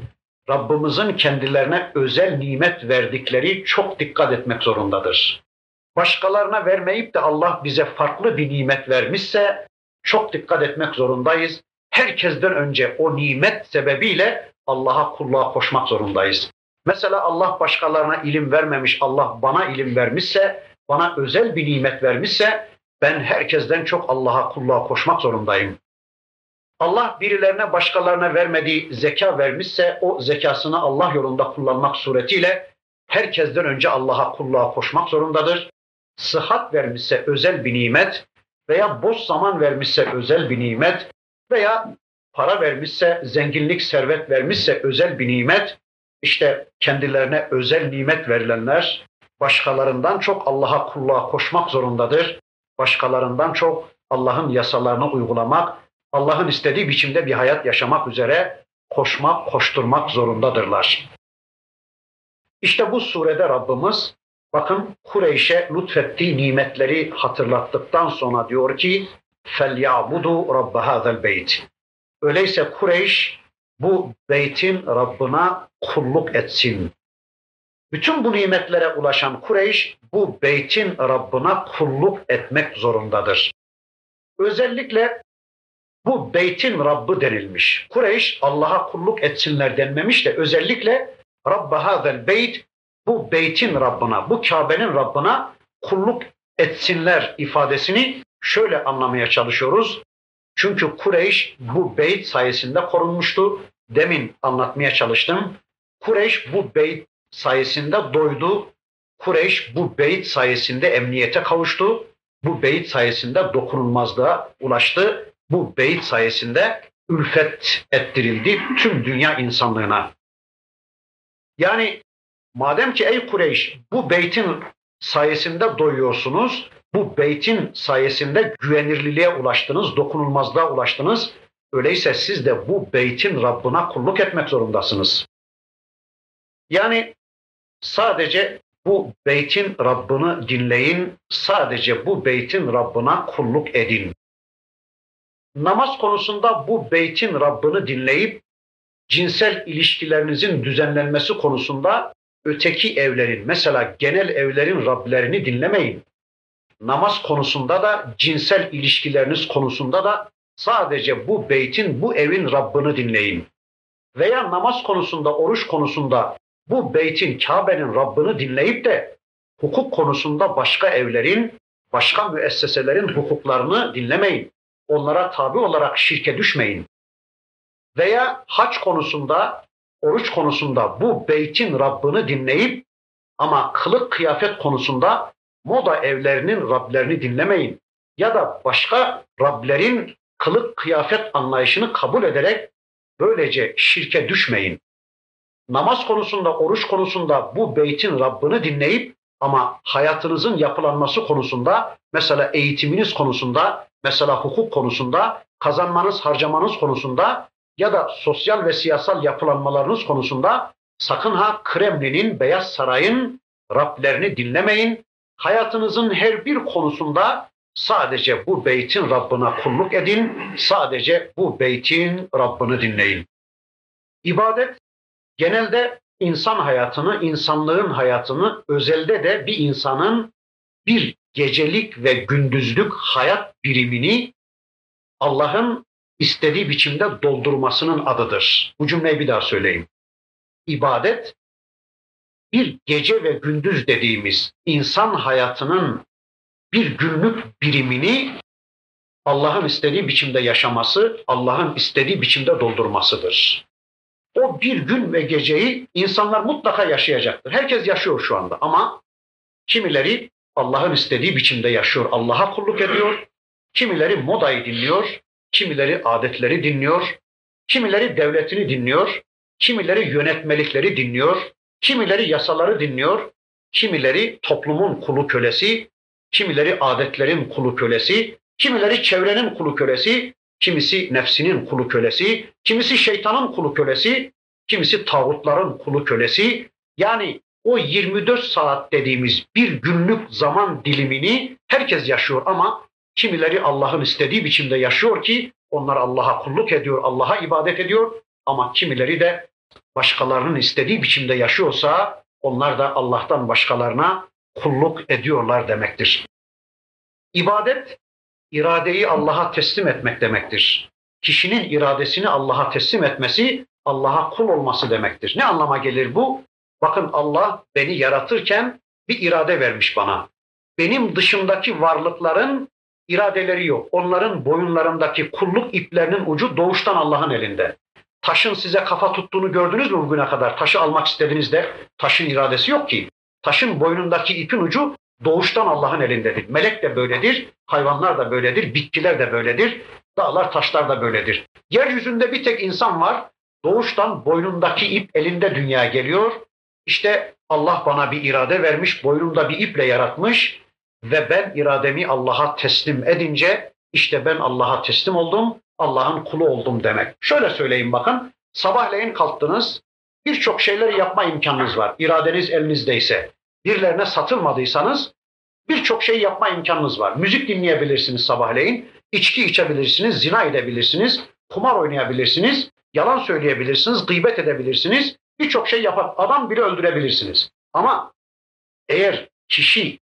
Rabbimizin kendilerine özel nimet verdikleri çok dikkat etmek zorundadır. Başkalarına vermeyip de Allah bize farklı bir nimet vermişse çok dikkat etmek zorundayız herkesten önce o nimet sebebiyle Allah'a kulluğa koşmak zorundayız. Mesela Allah başkalarına ilim vermemiş, Allah bana ilim vermişse, bana özel bir nimet vermişse ben herkesten çok Allah'a kulluğa koşmak zorundayım. Allah birilerine başkalarına vermediği zeka vermişse o zekasını Allah yolunda kullanmak suretiyle herkesten önce Allah'a kulluğa koşmak zorundadır. Sıhhat vermişse özel bir nimet veya boş zaman vermişse özel bir nimet veya para vermişse, zenginlik, servet vermişse özel bir nimet, işte kendilerine özel nimet verilenler başkalarından çok Allah'a kulluğa koşmak zorundadır. Başkalarından çok Allah'ın yasalarını uygulamak, Allah'ın istediği biçimde bir hayat yaşamak üzere koşmak, koşturmak zorundadırlar. İşte bu surede Rabbimiz bakın Kureyş'e lütfettiği nimetleri hatırlattıktan sonra diyor ki فَلْيَعْبُدُوا رَبَّ هَذَا الْبَيْتِ Öyleyse Kureyş bu beytin Rabbına kulluk etsin. Bütün bu nimetlere ulaşan Kureyş bu beytin Rabbına kulluk etmek zorundadır. Özellikle bu beytin Rabbi denilmiş. Kureyş Allah'a kulluk etsinler denmemiş de özellikle Rabbe hazel beyt bu beytin Rabbına, bu Kabe'nin Rabbına kulluk etsinler ifadesini şöyle anlamaya çalışıyoruz. Çünkü Kureyş bu beyt sayesinde korunmuştu. Demin anlatmaya çalıştım. Kureyş bu beyt sayesinde doydu. Kureyş bu beyt sayesinde emniyete kavuştu. Bu beyt sayesinde dokunulmazlığa ulaştı. Bu beyt sayesinde ülfet ettirildi tüm dünya insanlığına. Yani madem ki ey Kureyş bu beytin sayesinde doyuyorsunuz, bu beytin sayesinde güvenirliliğe ulaştınız, dokunulmazlığa ulaştınız. Öyleyse siz de bu beytin Rabbına kulluk etmek zorundasınız. Yani sadece bu beytin Rabbini dinleyin, sadece bu beytin Rabbına kulluk edin. Namaz konusunda bu beytin Rabbini dinleyip cinsel ilişkilerinizin düzenlenmesi konusunda öteki evlerin, mesela genel evlerin Rablerini dinlemeyin. Namaz konusunda da cinsel ilişkileriniz konusunda da sadece bu beytin, bu evin Rabbini dinleyin. Veya namaz konusunda, oruç konusunda bu beytin, Kabe'nin Rabbini dinleyip de hukuk konusunda başka evlerin, başka müesseselerin hukuklarını dinlemeyin. Onlara tabi olarak şirke düşmeyin. Veya haç konusunda, oruç konusunda bu beytin Rabbini dinleyip ama kılık kıyafet konusunda moda evlerinin Rablerini dinlemeyin. Ya da başka Rablerin kılık kıyafet anlayışını kabul ederek böylece şirke düşmeyin. Namaz konusunda, oruç konusunda bu beytin Rabbini dinleyip ama hayatınızın yapılanması konusunda, mesela eğitiminiz konusunda, mesela hukuk konusunda, kazanmanız, harcamanız konusunda ya da sosyal ve siyasal yapılanmalarınız konusunda sakın ha Kremlin'in, Beyaz Saray'ın Rablerini dinlemeyin. Hayatınızın her bir konusunda sadece bu beytin Rabbına kulluk edin, sadece bu beytin Rabbini dinleyin. İbadet genelde insan hayatını, insanlığın hayatını, özelde de bir insanın bir gecelik ve gündüzlük hayat birimini Allah'ın istediği biçimde doldurmasının adıdır. Bu cümleyi bir daha söyleyeyim. İbadet bir gece ve gündüz dediğimiz insan hayatının bir günlük birimini Allah'ın istediği biçimde yaşaması, Allah'ın istediği biçimde doldurmasıdır. O bir gün ve geceyi insanlar mutlaka yaşayacaktır. Herkes yaşıyor şu anda ama kimileri Allah'ın istediği biçimde yaşıyor, Allah'a kulluk ediyor. Kimileri modayı dinliyor, kimileri adetleri dinliyor, kimileri devletini dinliyor, kimileri yönetmelikleri dinliyor, kimileri yasaları dinliyor, kimileri toplumun kulu kölesi, kimileri adetlerin kulu kölesi, kimileri çevrenin kulu kölesi, kimisi nefsinin kulu kölesi, kimisi şeytanın kulu kölesi, kimisi tağutların kulu kölesi. Yani o 24 saat dediğimiz bir günlük zaman dilimini herkes yaşıyor ama kimileri Allah'ın istediği biçimde yaşıyor ki onlar Allah'a kulluk ediyor, Allah'a ibadet ediyor ama kimileri de başkalarının istediği biçimde yaşıyorsa onlar da Allah'tan başkalarına kulluk ediyorlar demektir. İbadet iradeyi Allah'a teslim etmek demektir. Kişinin iradesini Allah'a teslim etmesi, Allah'a kul olması demektir. Ne anlama gelir bu? Bakın Allah beni yaratırken bir irade vermiş bana. Benim dışımdaki varlıkların iradeleri yok. Onların boyunlarındaki kulluk iplerinin ucu doğuştan Allah'ın elinde. Taşın size kafa tuttuğunu gördünüz mü bugüne kadar? Taşı almak istediğinizde taşın iradesi yok ki. Taşın boynundaki ipin ucu doğuştan Allah'ın elindedir. Melek de böyledir, hayvanlar da böyledir, bitkiler de böyledir, dağlar taşlar da böyledir. Yeryüzünde bir tek insan var, doğuştan boynundaki ip elinde dünyaya geliyor. İşte Allah bana bir irade vermiş, boynumda bir iple yaratmış ve ben irademi Allah'a teslim edince işte ben Allah'a teslim oldum. Allah'ın kulu oldum demek. Şöyle söyleyeyim bakın. Sabahleyin kalktınız. Birçok şeyleri yapma imkanınız var. İradeniz elinizdeyse. Birilerine satılmadıysanız birçok şey yapma imkanınız var. Müzik dinleyebilirsiniz sabahleyin. içki içebilirsiniz, zina edebilirsiniz, kumar oynayabilirsiniz, yalan söyleyebilirsiniz, gıybet edebilirsiniz. Birçok şey yapar. Adam bile öldürebilirsiniz. Ama eğer kişi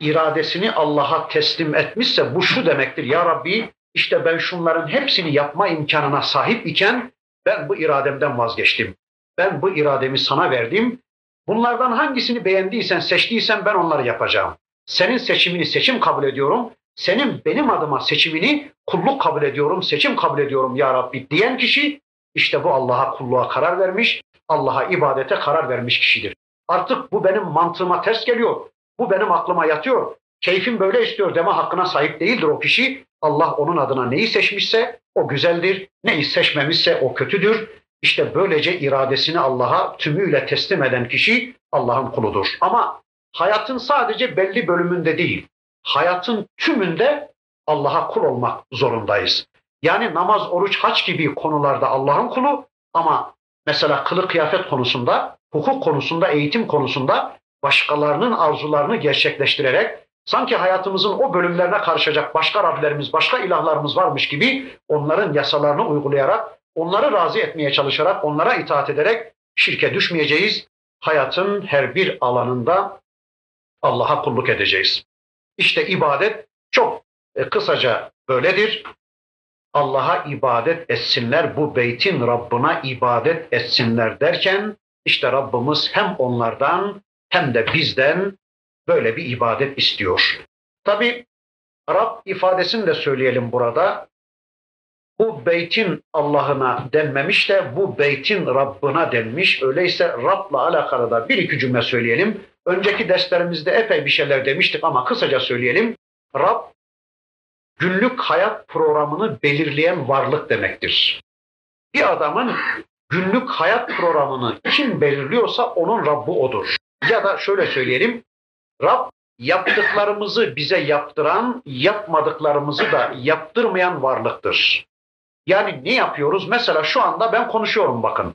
iradesini Allah'a teslim etmişse bu şu demektir. Ya Rabbi işte ben şunların hepsini yapma imkanına sahip iken ben bu irademden vazgeçtim. Ben bu irademi sana verdim. Bunlardan hangisini beğendiysen, seçtiysen ben onları yapacağım. Senin seçimini seçim kabul ediyorum. Senin benim adıma seçimini kulluk kabul ediyorum, seçim kabul ediyorum ya Rabbi diyen kişi işte bu Allah'a kulluğa karar vermiş, Allah'a ibadete karar vermiş kişidir. Artık bu benim mantığıma ters geliyor. Bu benim aklıma yatıyor. Keyfim böyle istiyor deme hakkına sahip değildir o kişi. Allah onun adına neyi seçmişse o güzeldir. Neyi seçmemişse o kötüdür. İşte böylece iradesini Allah'a tümüyle teslim eden kişi Allah'ın kuludur. Ama hayatın sadece belli bölümünde değil, hayatın tümünde Allah'a kul olmak zorundayız. Yani namaz, oruç, haç gibi konularda Allah'ın kulu ama mesela kılık kıyafet konusunda, hukuk konusunda, eğitim konusunda başkalarının arzularını gerçekleştirerek sanki hayatımızın o bölümlerine karışacak başka Rablerimiz, başka ilahlarımız varmış gibi onların yasalarını uygulayarak, onları razı etmeye çalışarak, onlara itaat ederek şirke düşmeyeceğiz. Hayatın her bir alanında Allah'a kulluk edeceğiz. İşte ibadet çok e, kısaca böyledir. Allah'a ibadet etsinler, bu beytin Rabbına ibadet etsinler derken işte Rabbimiz hem onlardan hem de bizden böyle bir ibadet istiyor. Tabi Rab ifadesini de söyleyelim burada. Bu beytin Allah'ına denmemiş de bu beytin Rabbına denmiş. Öyleyse Rab'la alakalı da bir iki cümle söyleyelim. Önceki derslerimizde epey bir şeyler demiştik ama kısaca söyleyelim. Rab günlük hayat programını belirleyen varlık demektir. Bir adamın günlük hayat programını kim belirliyorsa onun Rabbi odur. Ya da şöyle söyleyelim, Rab yaptıklarımızı bize yaptıran, yapmadıklarımızı da yaptırmayan varlıktır. Yani ne yapıyoruz? Mesela şu anda ben konuşuyorum bakın.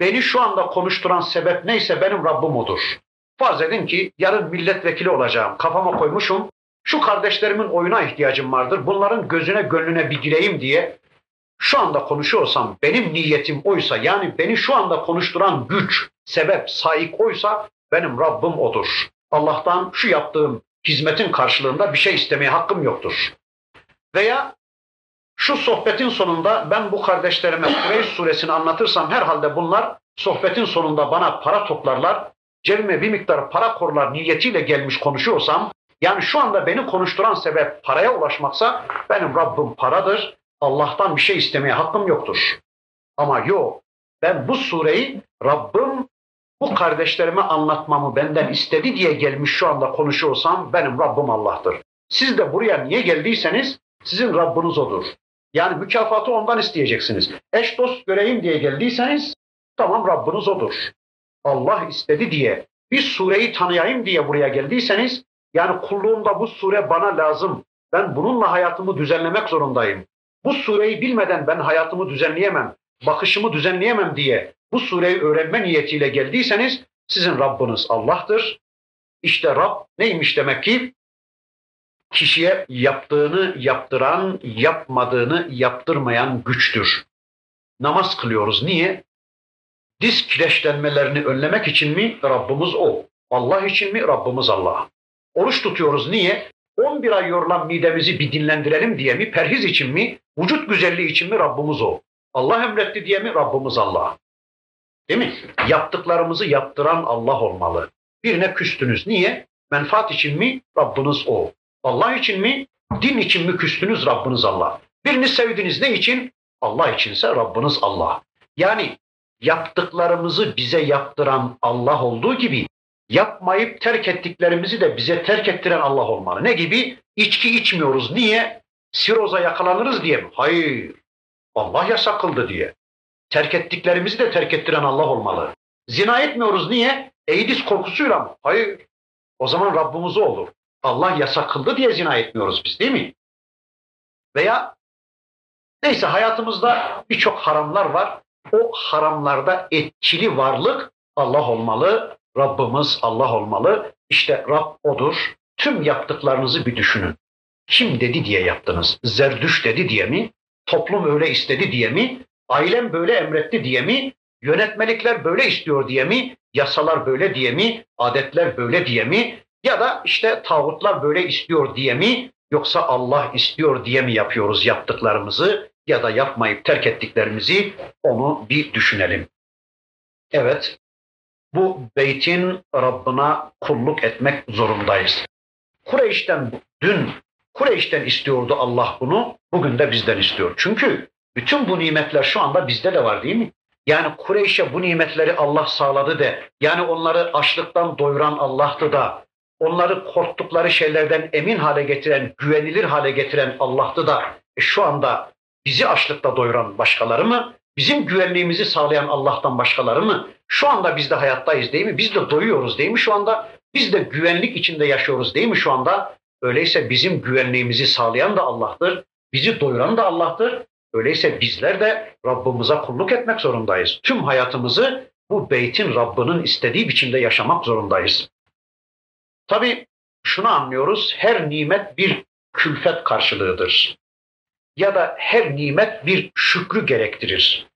Beni şu anda konuşturan sebep neyse benim Rabbim odur. Farz edin ki yarın milletvekili olacağım. Kafama koymuşum. Şu kardeşlerimin oyuna ihtiyacım vardır. Bunların gözüne gönlüne bir gireyim diye şu anda konuşuyorsam benim niyetim oysa yani beni şu anda konuşturan güç, sebep, saik oysa benim Rabbim odur. Allah'tan şu yaptığım hizmetin karşılığında bir şey istemeye hakkım yoktur. Veya şu sohbetin sonunda ben bu kardeşlerime Kureyş suresini anlatırsam herhalde bunlar sohbetin sonunda bana para toplarlar, cebime bir miktar para korlar niyetiyle gelmiş konuşuyorsam, yani şu anda beni konuşturan sebep paraya ulaşmaksa benim Rabbim paradır, Allah'tan bir şey istemeye hakkım yoktur. Ama yok, ben bu sureyi Rabbim bu kardeşlerime anlatmamı benden istedi diye gelmiş şu anda konuşuyorsam benim Rabbim Allah'tır. Siz de buraya niye geldiyseniz sizin Rabbiniz odur. Yani mükafatı ondan isteyeceksiniz. Eş dost göreyim diye geldiyseniz tamam Rabbiniz odur. Allah istedi diye bir sureyi tanıyayım diye buraya geldiyseniz yani kulluğumda bu sure bana lazım. Ben bununla hayatımı düzenlemek zorundayım. Bu sureyi bilmeden ben hayatımı düzenleyemem, bakışımı düzenleyemem diye bu sureyi öğrenme niyetiyle geldiyseniz sizin Rabbiniz Allah'tır. İşte Rab neymiş demek ki? Kişiye yaptığını yaptıran, yapmadığını yaptırmayan güçtür. Namaz kılıyoruz. Niye? Diz kireçlenmelerini önlemek için mi? Rabbimiz o. Allah için mi? Rabbimiz Allah. Oruç tutuyoruz. Niye? 11 ay yorulan midemizi bir dinlendirelim diye mi? Perhiz için mi? Vücut güzelliği için mi? Rabbimiz o. Allah emretti diye mi? Rabbimiz Allah. Değil mi? Yaptıklarımızı yaptıran Allah olmalı. Birine küstünüz. Niye? Menfaat için mi? Rabbiniz o. Allah için mi? Din için mi küstünüz? Rabbiniz Allah. Birini sevdiniz. Ne için? Allah içinse Rabbiniz Allah. Yani yaptıklarımızı bize yaptıran Allah olduğu gibi yapmayıp terk ettiklerimizi de bize terk ettiren Allah olmalı. Ne gibi? İçki içmiyoruz. Niye? Siroza yakalanırız diye mi? Hayır. Allah yasak kıldı diye. Terk ettiklerimizi de terk ettiren Allah olmalı. Zina etmiyoruz niye? Eydis korkusuyla mı? Hayır. O zaman Rabbimiz olur. Allah yasak kıldı diye zina etmiyoruz biz değil mi? Veya Neyse hayatımızda birçok haramlar var. O haramlarda etkili varlık Allah olmalı, Rabbimiz Allah olmalı. İşte Rab odur. Tüm yaptıklarınızı bir düşünün. Kim dedi diye yaptınız? Zerdüş dedi diye mi? Toplum öyle istedi diye mi? Ailem böyle emretti diye mi? Yönetmelikler böyle istiyor diye mi? Yasalar böyle diye mi? Adetler böyle diye mi? Ya da işte tağutlar böyle istiyor diye mi? Yoksa Allah istiyor diye mi yapıyoruz yaptıklarımızı ya da yapmayıp terk ettiklerimizi onu bir düşünelim. Evet, bu beytin Rabbına kulluk etmek zorundayız. Kureyş'ten dün Kureyş'ten istiyordu Allah bunu, bugün de bizden istiyor. Çünkü bütün bu nimetler şu anda bizde de var değil mi? Yani Kureyş'e bu nimetleri Allah sağladı de, yani onları açlıktan doyuran Allah'tı da, onları korktukları şeylerden emin hale getiren, güvenilir hale getiren Allah'tı da, e şu anda bizi açlıkta doyuran başkaları mı? Bizim güvenliğimizi sağlayan Allah'tan başkaları mı? Şu anda biz de hayattayız değil mi? Biz de doyuyoruz değil mi şu anda? Biz de güvenlik içinde yaşıyoruz değil mi şu anda? Öyleyse bizim güvenliğimizi sağlayan da Allah'tır. Bizi doyuran da Allah'tır. Öyleyse bizler de Rabbimize kulluk etmek zorundayız. Tüm hayatımızı bu beytin Rabbinin istediği biçimde yaşamak zorundayız. Tabi şunu anlıyoruz, her nimet bir külfet karşılığıdır. Ya da her nimet bir şükrü gerektirir.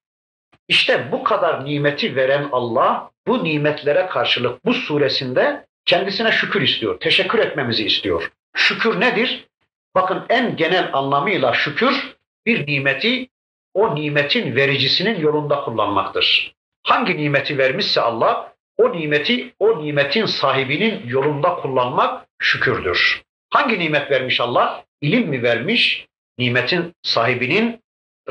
İşte bu kadar nimeti veren Allah bu nimetlere karşılık bu suresinde kendisine şükür istiyor, teşekkür etmemizi istiyor. Şükür nedir? Bakın en genel anlamıyla şükür bir nimeti o nimetin vericisinin yolunda kullanmaktır. Hangi nimeti vermişse Allah o nimeti o nimetin sahibinin yolunda kullanmak şükürdür. Hangi nimet vermiş Allah? İlim mi vermiş? Nimetin sahibinin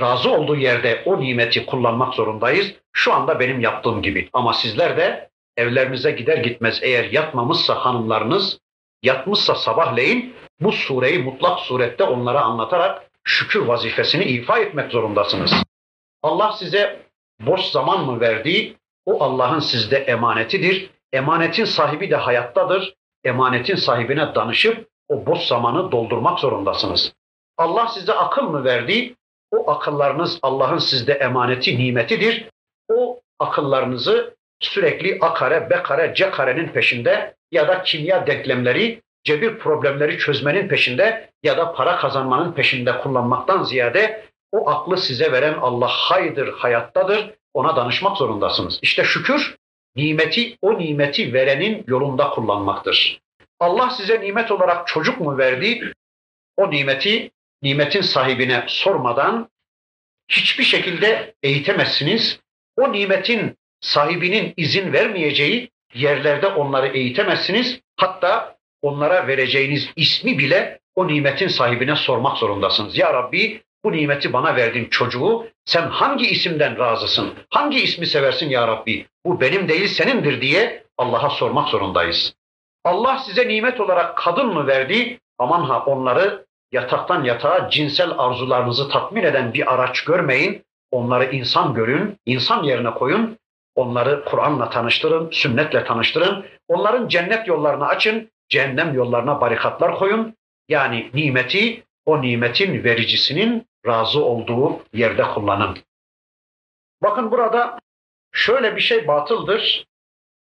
razı olduğu yerde o nimeti kullanmak zorundayız. Şu anda benim yaptığım gibi. Ama sizler de evlerinize gider gitmez eğer yatmamışsa hanımlarınız, yatmışsa sabahleyin bu sureyi mutlak surette onlara anlatarak şükür vazifesini ifa etmek zorundasınız. Allah size boş zaman mı verdi? O Allah'ın sizde emanetidir. Emanetin sahibi de hayattadır. Emanetin sahibine danışıp o boş zamanı doldurmak zorundasınız. Allah size akıl mı verdi? O akıllarınız Allah'ın sizde emaneti, nimetidir. O akıllarınızı sürekli A kare, B kare, C karenin peşinde ya da kimya denklemleri, cebir problemleri çözmenin peşinde ya da para kazanmanın peşinde kullanmaktan ziyade o aklı size veren Allah haydır, hayattadır. Ona danışmak zorundasınız. İşte şükür nimeti o nimeti verenin yolunda kullanmaktır. Allah size nimet olarak çocuk mu verdi? O nimeti nimetin sahibine sormadan hiçbir şekilde eğitemezsiniz. O nimetin sahibinin izin vermeyeceği yerlerde onları eğitemezsiniz. Hatta onlara vereceğiniz ismi bile o nimetin sahibine sormak zorundasınız. Ya Rabbi bu nimeti bana verdin çocuğu. Sen hangi isimden razısın? Hangi ismi seversin ya Rabbi? Bu benim değil senindir diye Allah'a sormak zorundayız. Allah size nimet olarak kadın mı verdi? Aman ha onları yataktan yatağa cinsel arzularınızı tatmin eden bir araç görmeyin. Onları insan görün, insan yerine koyun. Onları Kur'an'la tanıştırın, sünnetle tanıştırın. Onların cennet yollarını açın, cehennem yollarına barikatlar koyun. Yani nimeti o nimetin vericisinin razı olduğu yerde kullanın. Bakın burada şöyle bir şey batıldır.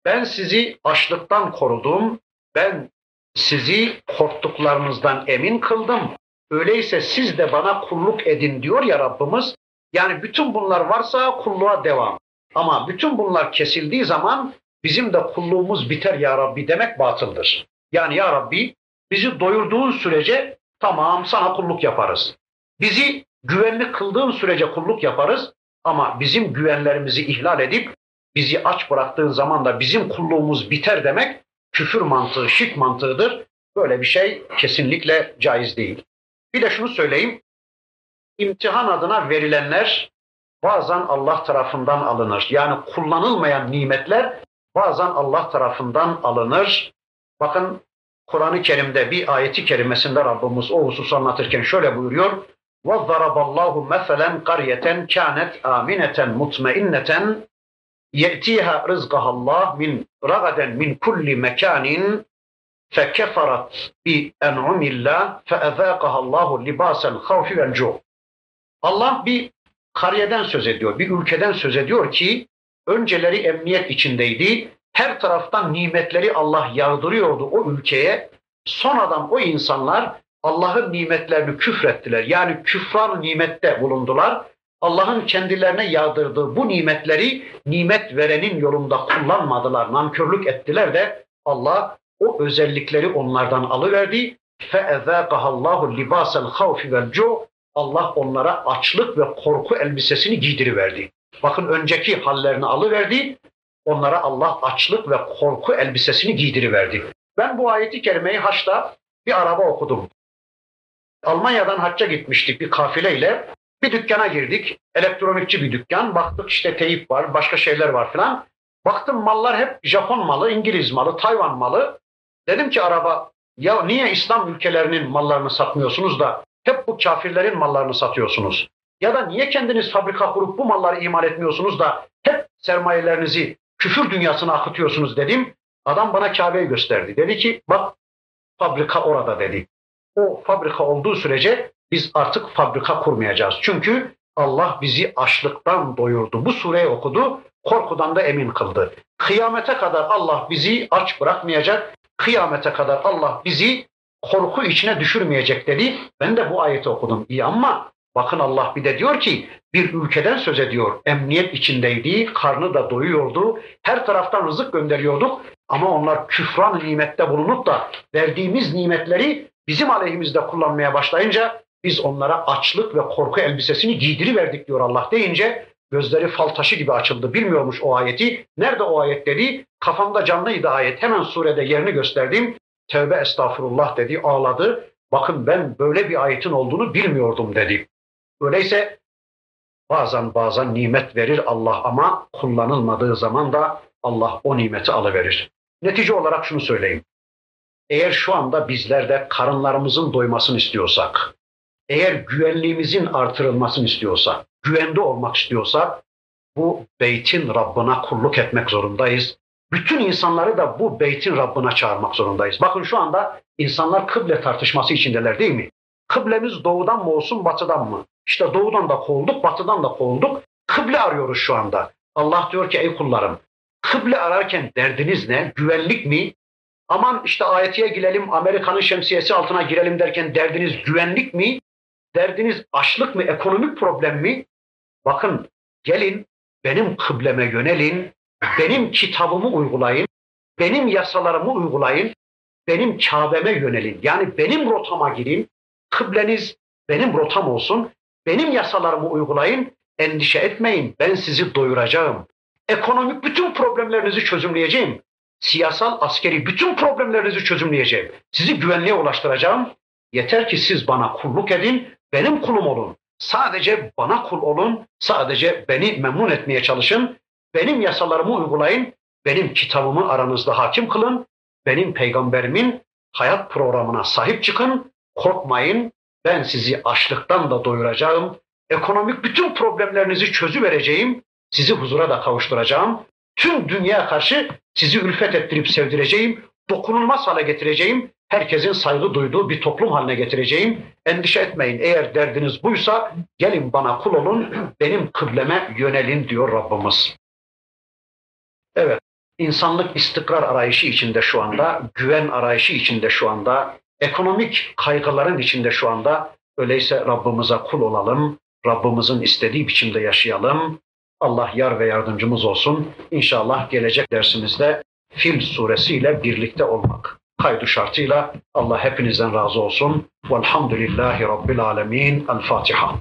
Ben sizi açlıktan korudum. Ben sizi korktuklarınızdan emin kıldım. Öyleyse siz de bana kulluk edin diyor ya Rabbimiz. Yani bütün bunlar varsa kulluğa devam. Ama bütün bunlar kesildiği zaman bizim de kulluğumuz biter ya Rabbi demek batıldır. Yani ya Rabbi bizi doyurduğun sürece tamam sana kulluk yaparız. Bizi güvenli kıldığın sürece kulluk yaparız ama bizim güvenlerimizi ihlal edip bizi aç bıraktığın zaman da bizim kulluğumuz biter demek küfür mantığı, şirk mantığıdır. Böyle bir şey kesinlikle caiz değil. Bir de şunu söyleyeyim. İmtihan adına verilenler bazen Allah tarafından alınır. Yani kullanılmayan nimetler bazen Allah tarafından alınır. Bakın Kur'an-ı Kerim'de bir ayeti kerimesinde Rabbimiz o hususu anlatırken şöyle buyuruyor. وَضَرَبَ اللّٰهُ مَثَلًا قَرْيَةً كَانَتْ آمِنَةً مُطْمَئِنَّةً يَأْتِيهَا رِزْقَهَا اللّٰهِ مِنْ رَغَدًا مِنْ كُلِّ مَكَانٍ فَكَفَرَتْ بِأَنْعُمِ اللّٰهِ فَأَذَاقَهَا اللّٰهُ لِبَاسَ الْخَوْفِ وَالْجُوعِ Allah bir kariyeden söz ediyor, bir ülkeden söz ediyor ki önceleri emniyet içindeydi. Her taraftan nimetleri Allah yağdırıyordu o ülkeye. Sonradan o insanlar Allah'ın nimetlerini küfrettiler. Yani küfran nimette bulundular. Allah'ın kendilerine yağdırdığı bu nimetleri nimet verenin yolunda kullanmadılar, nankörlük ettiler de Allah o özellikleri onlardan alıverdi. فَاَذَاقَهَا اللّٰهُ لِبَاسَ الْخَوْفِ وَالْجُعِ Allah onlara açlık ve korku elbisesini giydiriverdi. Bakın önceki hallerini alıverdi, onlara Allah açlık ve korku elbisesini giydiriverdi. Ben bu ayeti kerimeyi Haç'ta bir araba okudum. Almanya'dan hacca gitmiştik bir kafileyle. Bir dükkana girdik. Elektronikçi bir dükkan. Baktık işte teyip var, başka şeyler var filan. Baktım mallar hep Japon malı, İngiliz malı, Tayvan malı. Dedim ki araba ya niye İslam ülkelerinin mallarını satmıyorsunuz da hep bu kafirlerin mallarını satıyorsunuz? Ya da niye kendiniz fabrika kurup bu malları imal etmiyorsunuz da hep sermayelerinizi küfür dünyasına akıtıyorsunuz dedim. Adam bana Kabe'yi gösterdi. Dedi ki bak fabrika orada dedi. O fabrika olduğu sürece biz artık fabrika kurmayacağız. Çünkü Allah bizi açlıktan doyurdu. Bu sureyi okudu, korkudan da emin kıldı. Kıyamete kadar Allah bizi aç bırakmayacak. Kıyamete kadar Allah bizi korku içine düşürmeyecek dedi. Ben de bu ayeti okudum. İyi ama bakın Allah bir de diyor ki bir ülkeden söz ediyor. Emniyet içindeydi, karnı da doyuyordu. Her taraftan rızık gönderiyorduk. Ama onlar küfran nimette bulunup da verdiğimiz nimetleri bizim aleyhimizde kullanmaya başlayınca biz onlara açlık ve korku elbisesini giydiriverdik diyor Allah deyince gözleri fal taşı gibi açıldı. Bilmiyormuş o ayeti. Nerede o ayet dedi? Kafamda canlıydı ayet. Hemen surede yerini gösterdim. Tevbe estağfurullah dedi, ağladı. Bakın ben böyle bir ayetin olduğunu bilmiyordum dedi. Öyleyse bazen bazen nimet verir Allah ama kullanılmadığı zaman da Allah o nimeti alıverir. Netice olarak şunu söyleyeyim. Eğer şu anda bizler de karınlarımızın doymasını istiyorsak, eğer güvenliğimizin artırılmasını istiyorsak, güvende olmak istiyorsak, bu beytin Rabbına kulluk etmek zorundayız. Bütün insanları da bu beytin Rabbına çağırmak zorundayız. Bakın şu anda insanlar kıble tartışması içindeler değil mi? Kıblemiz doğudan mı olsun batıdan mı? İşte doğudan da kovulduk, batıdan da kovulduk. Kıble arıyoruz şu anda. Allah diyor ki ey kullarım, kıble ararken derdiniz ne? Güvenlik mi? Aman işte ayetiye girelim, Amerika'nın şemsiyesi altına girelim derken derdiniz güvenlik mi? Derdiniz açlık mı, ekonomik problem mi? Bakın gelin benim kıbleme yönelin, benim kitabımı uygulayın, benim yasalarımı uygulayın, benim Kabe'me yönelin. Yani benim rotama girin, kıbleniz benim rotam olsun, benim yasalarımı uygulayın, endişe etmeyin, ben sizi doyuracağım. Ekonomik bütün problemlerinizi çözümleyeceğim. Siyasal, askeri bütün problemlerinizi çözümleyeceğim. Sizi güvenliğe ulaştıracağım. Yeter ki siz bana kulluk edin, benim kulum olun. Sadece bana kul olun, sadece beni memnun etmeye çalışın. Benim yasalarımı uygulayın, benim kitabımı aranızda hakim kılın. Benim peygamberimin hayat programına sahip çıkın. Korkmayın, ben sizi açlıktan da doyuracağım. Ekonomik bütün problemlerinizi çözüvereceğim. Sizi huzura da kavuşturacağım. Tüm dünyaya karşı sizi ülfet ettirip sevdireceğim. Dokunulmaz hale getireceğim. Herkesin saygı duyduğu bir toplum haline getireceğim. Endişe etmeyin. Eğer derdiniz buysa gelin bana kul olun. Benim kıbleme yönelin diyor Rabbimiz. Evet. insanlık istikrar arayışı içinde şu anda, güven arayışı içinde şu anda, ekonomik kaygıların içinde şu anda. Öyleyse Rabbimize kul olalım. Rabbimizin istediği biçimde yaşayalım. Allah yar ve yardımcımız olsun. İnşallah gelecek dersimizde Fil suresiyle birlikte olmak kaydı şartıyla Allah hepinizden razı olsun. Velhamdülillahi Rabbil alemin. El Fatiha.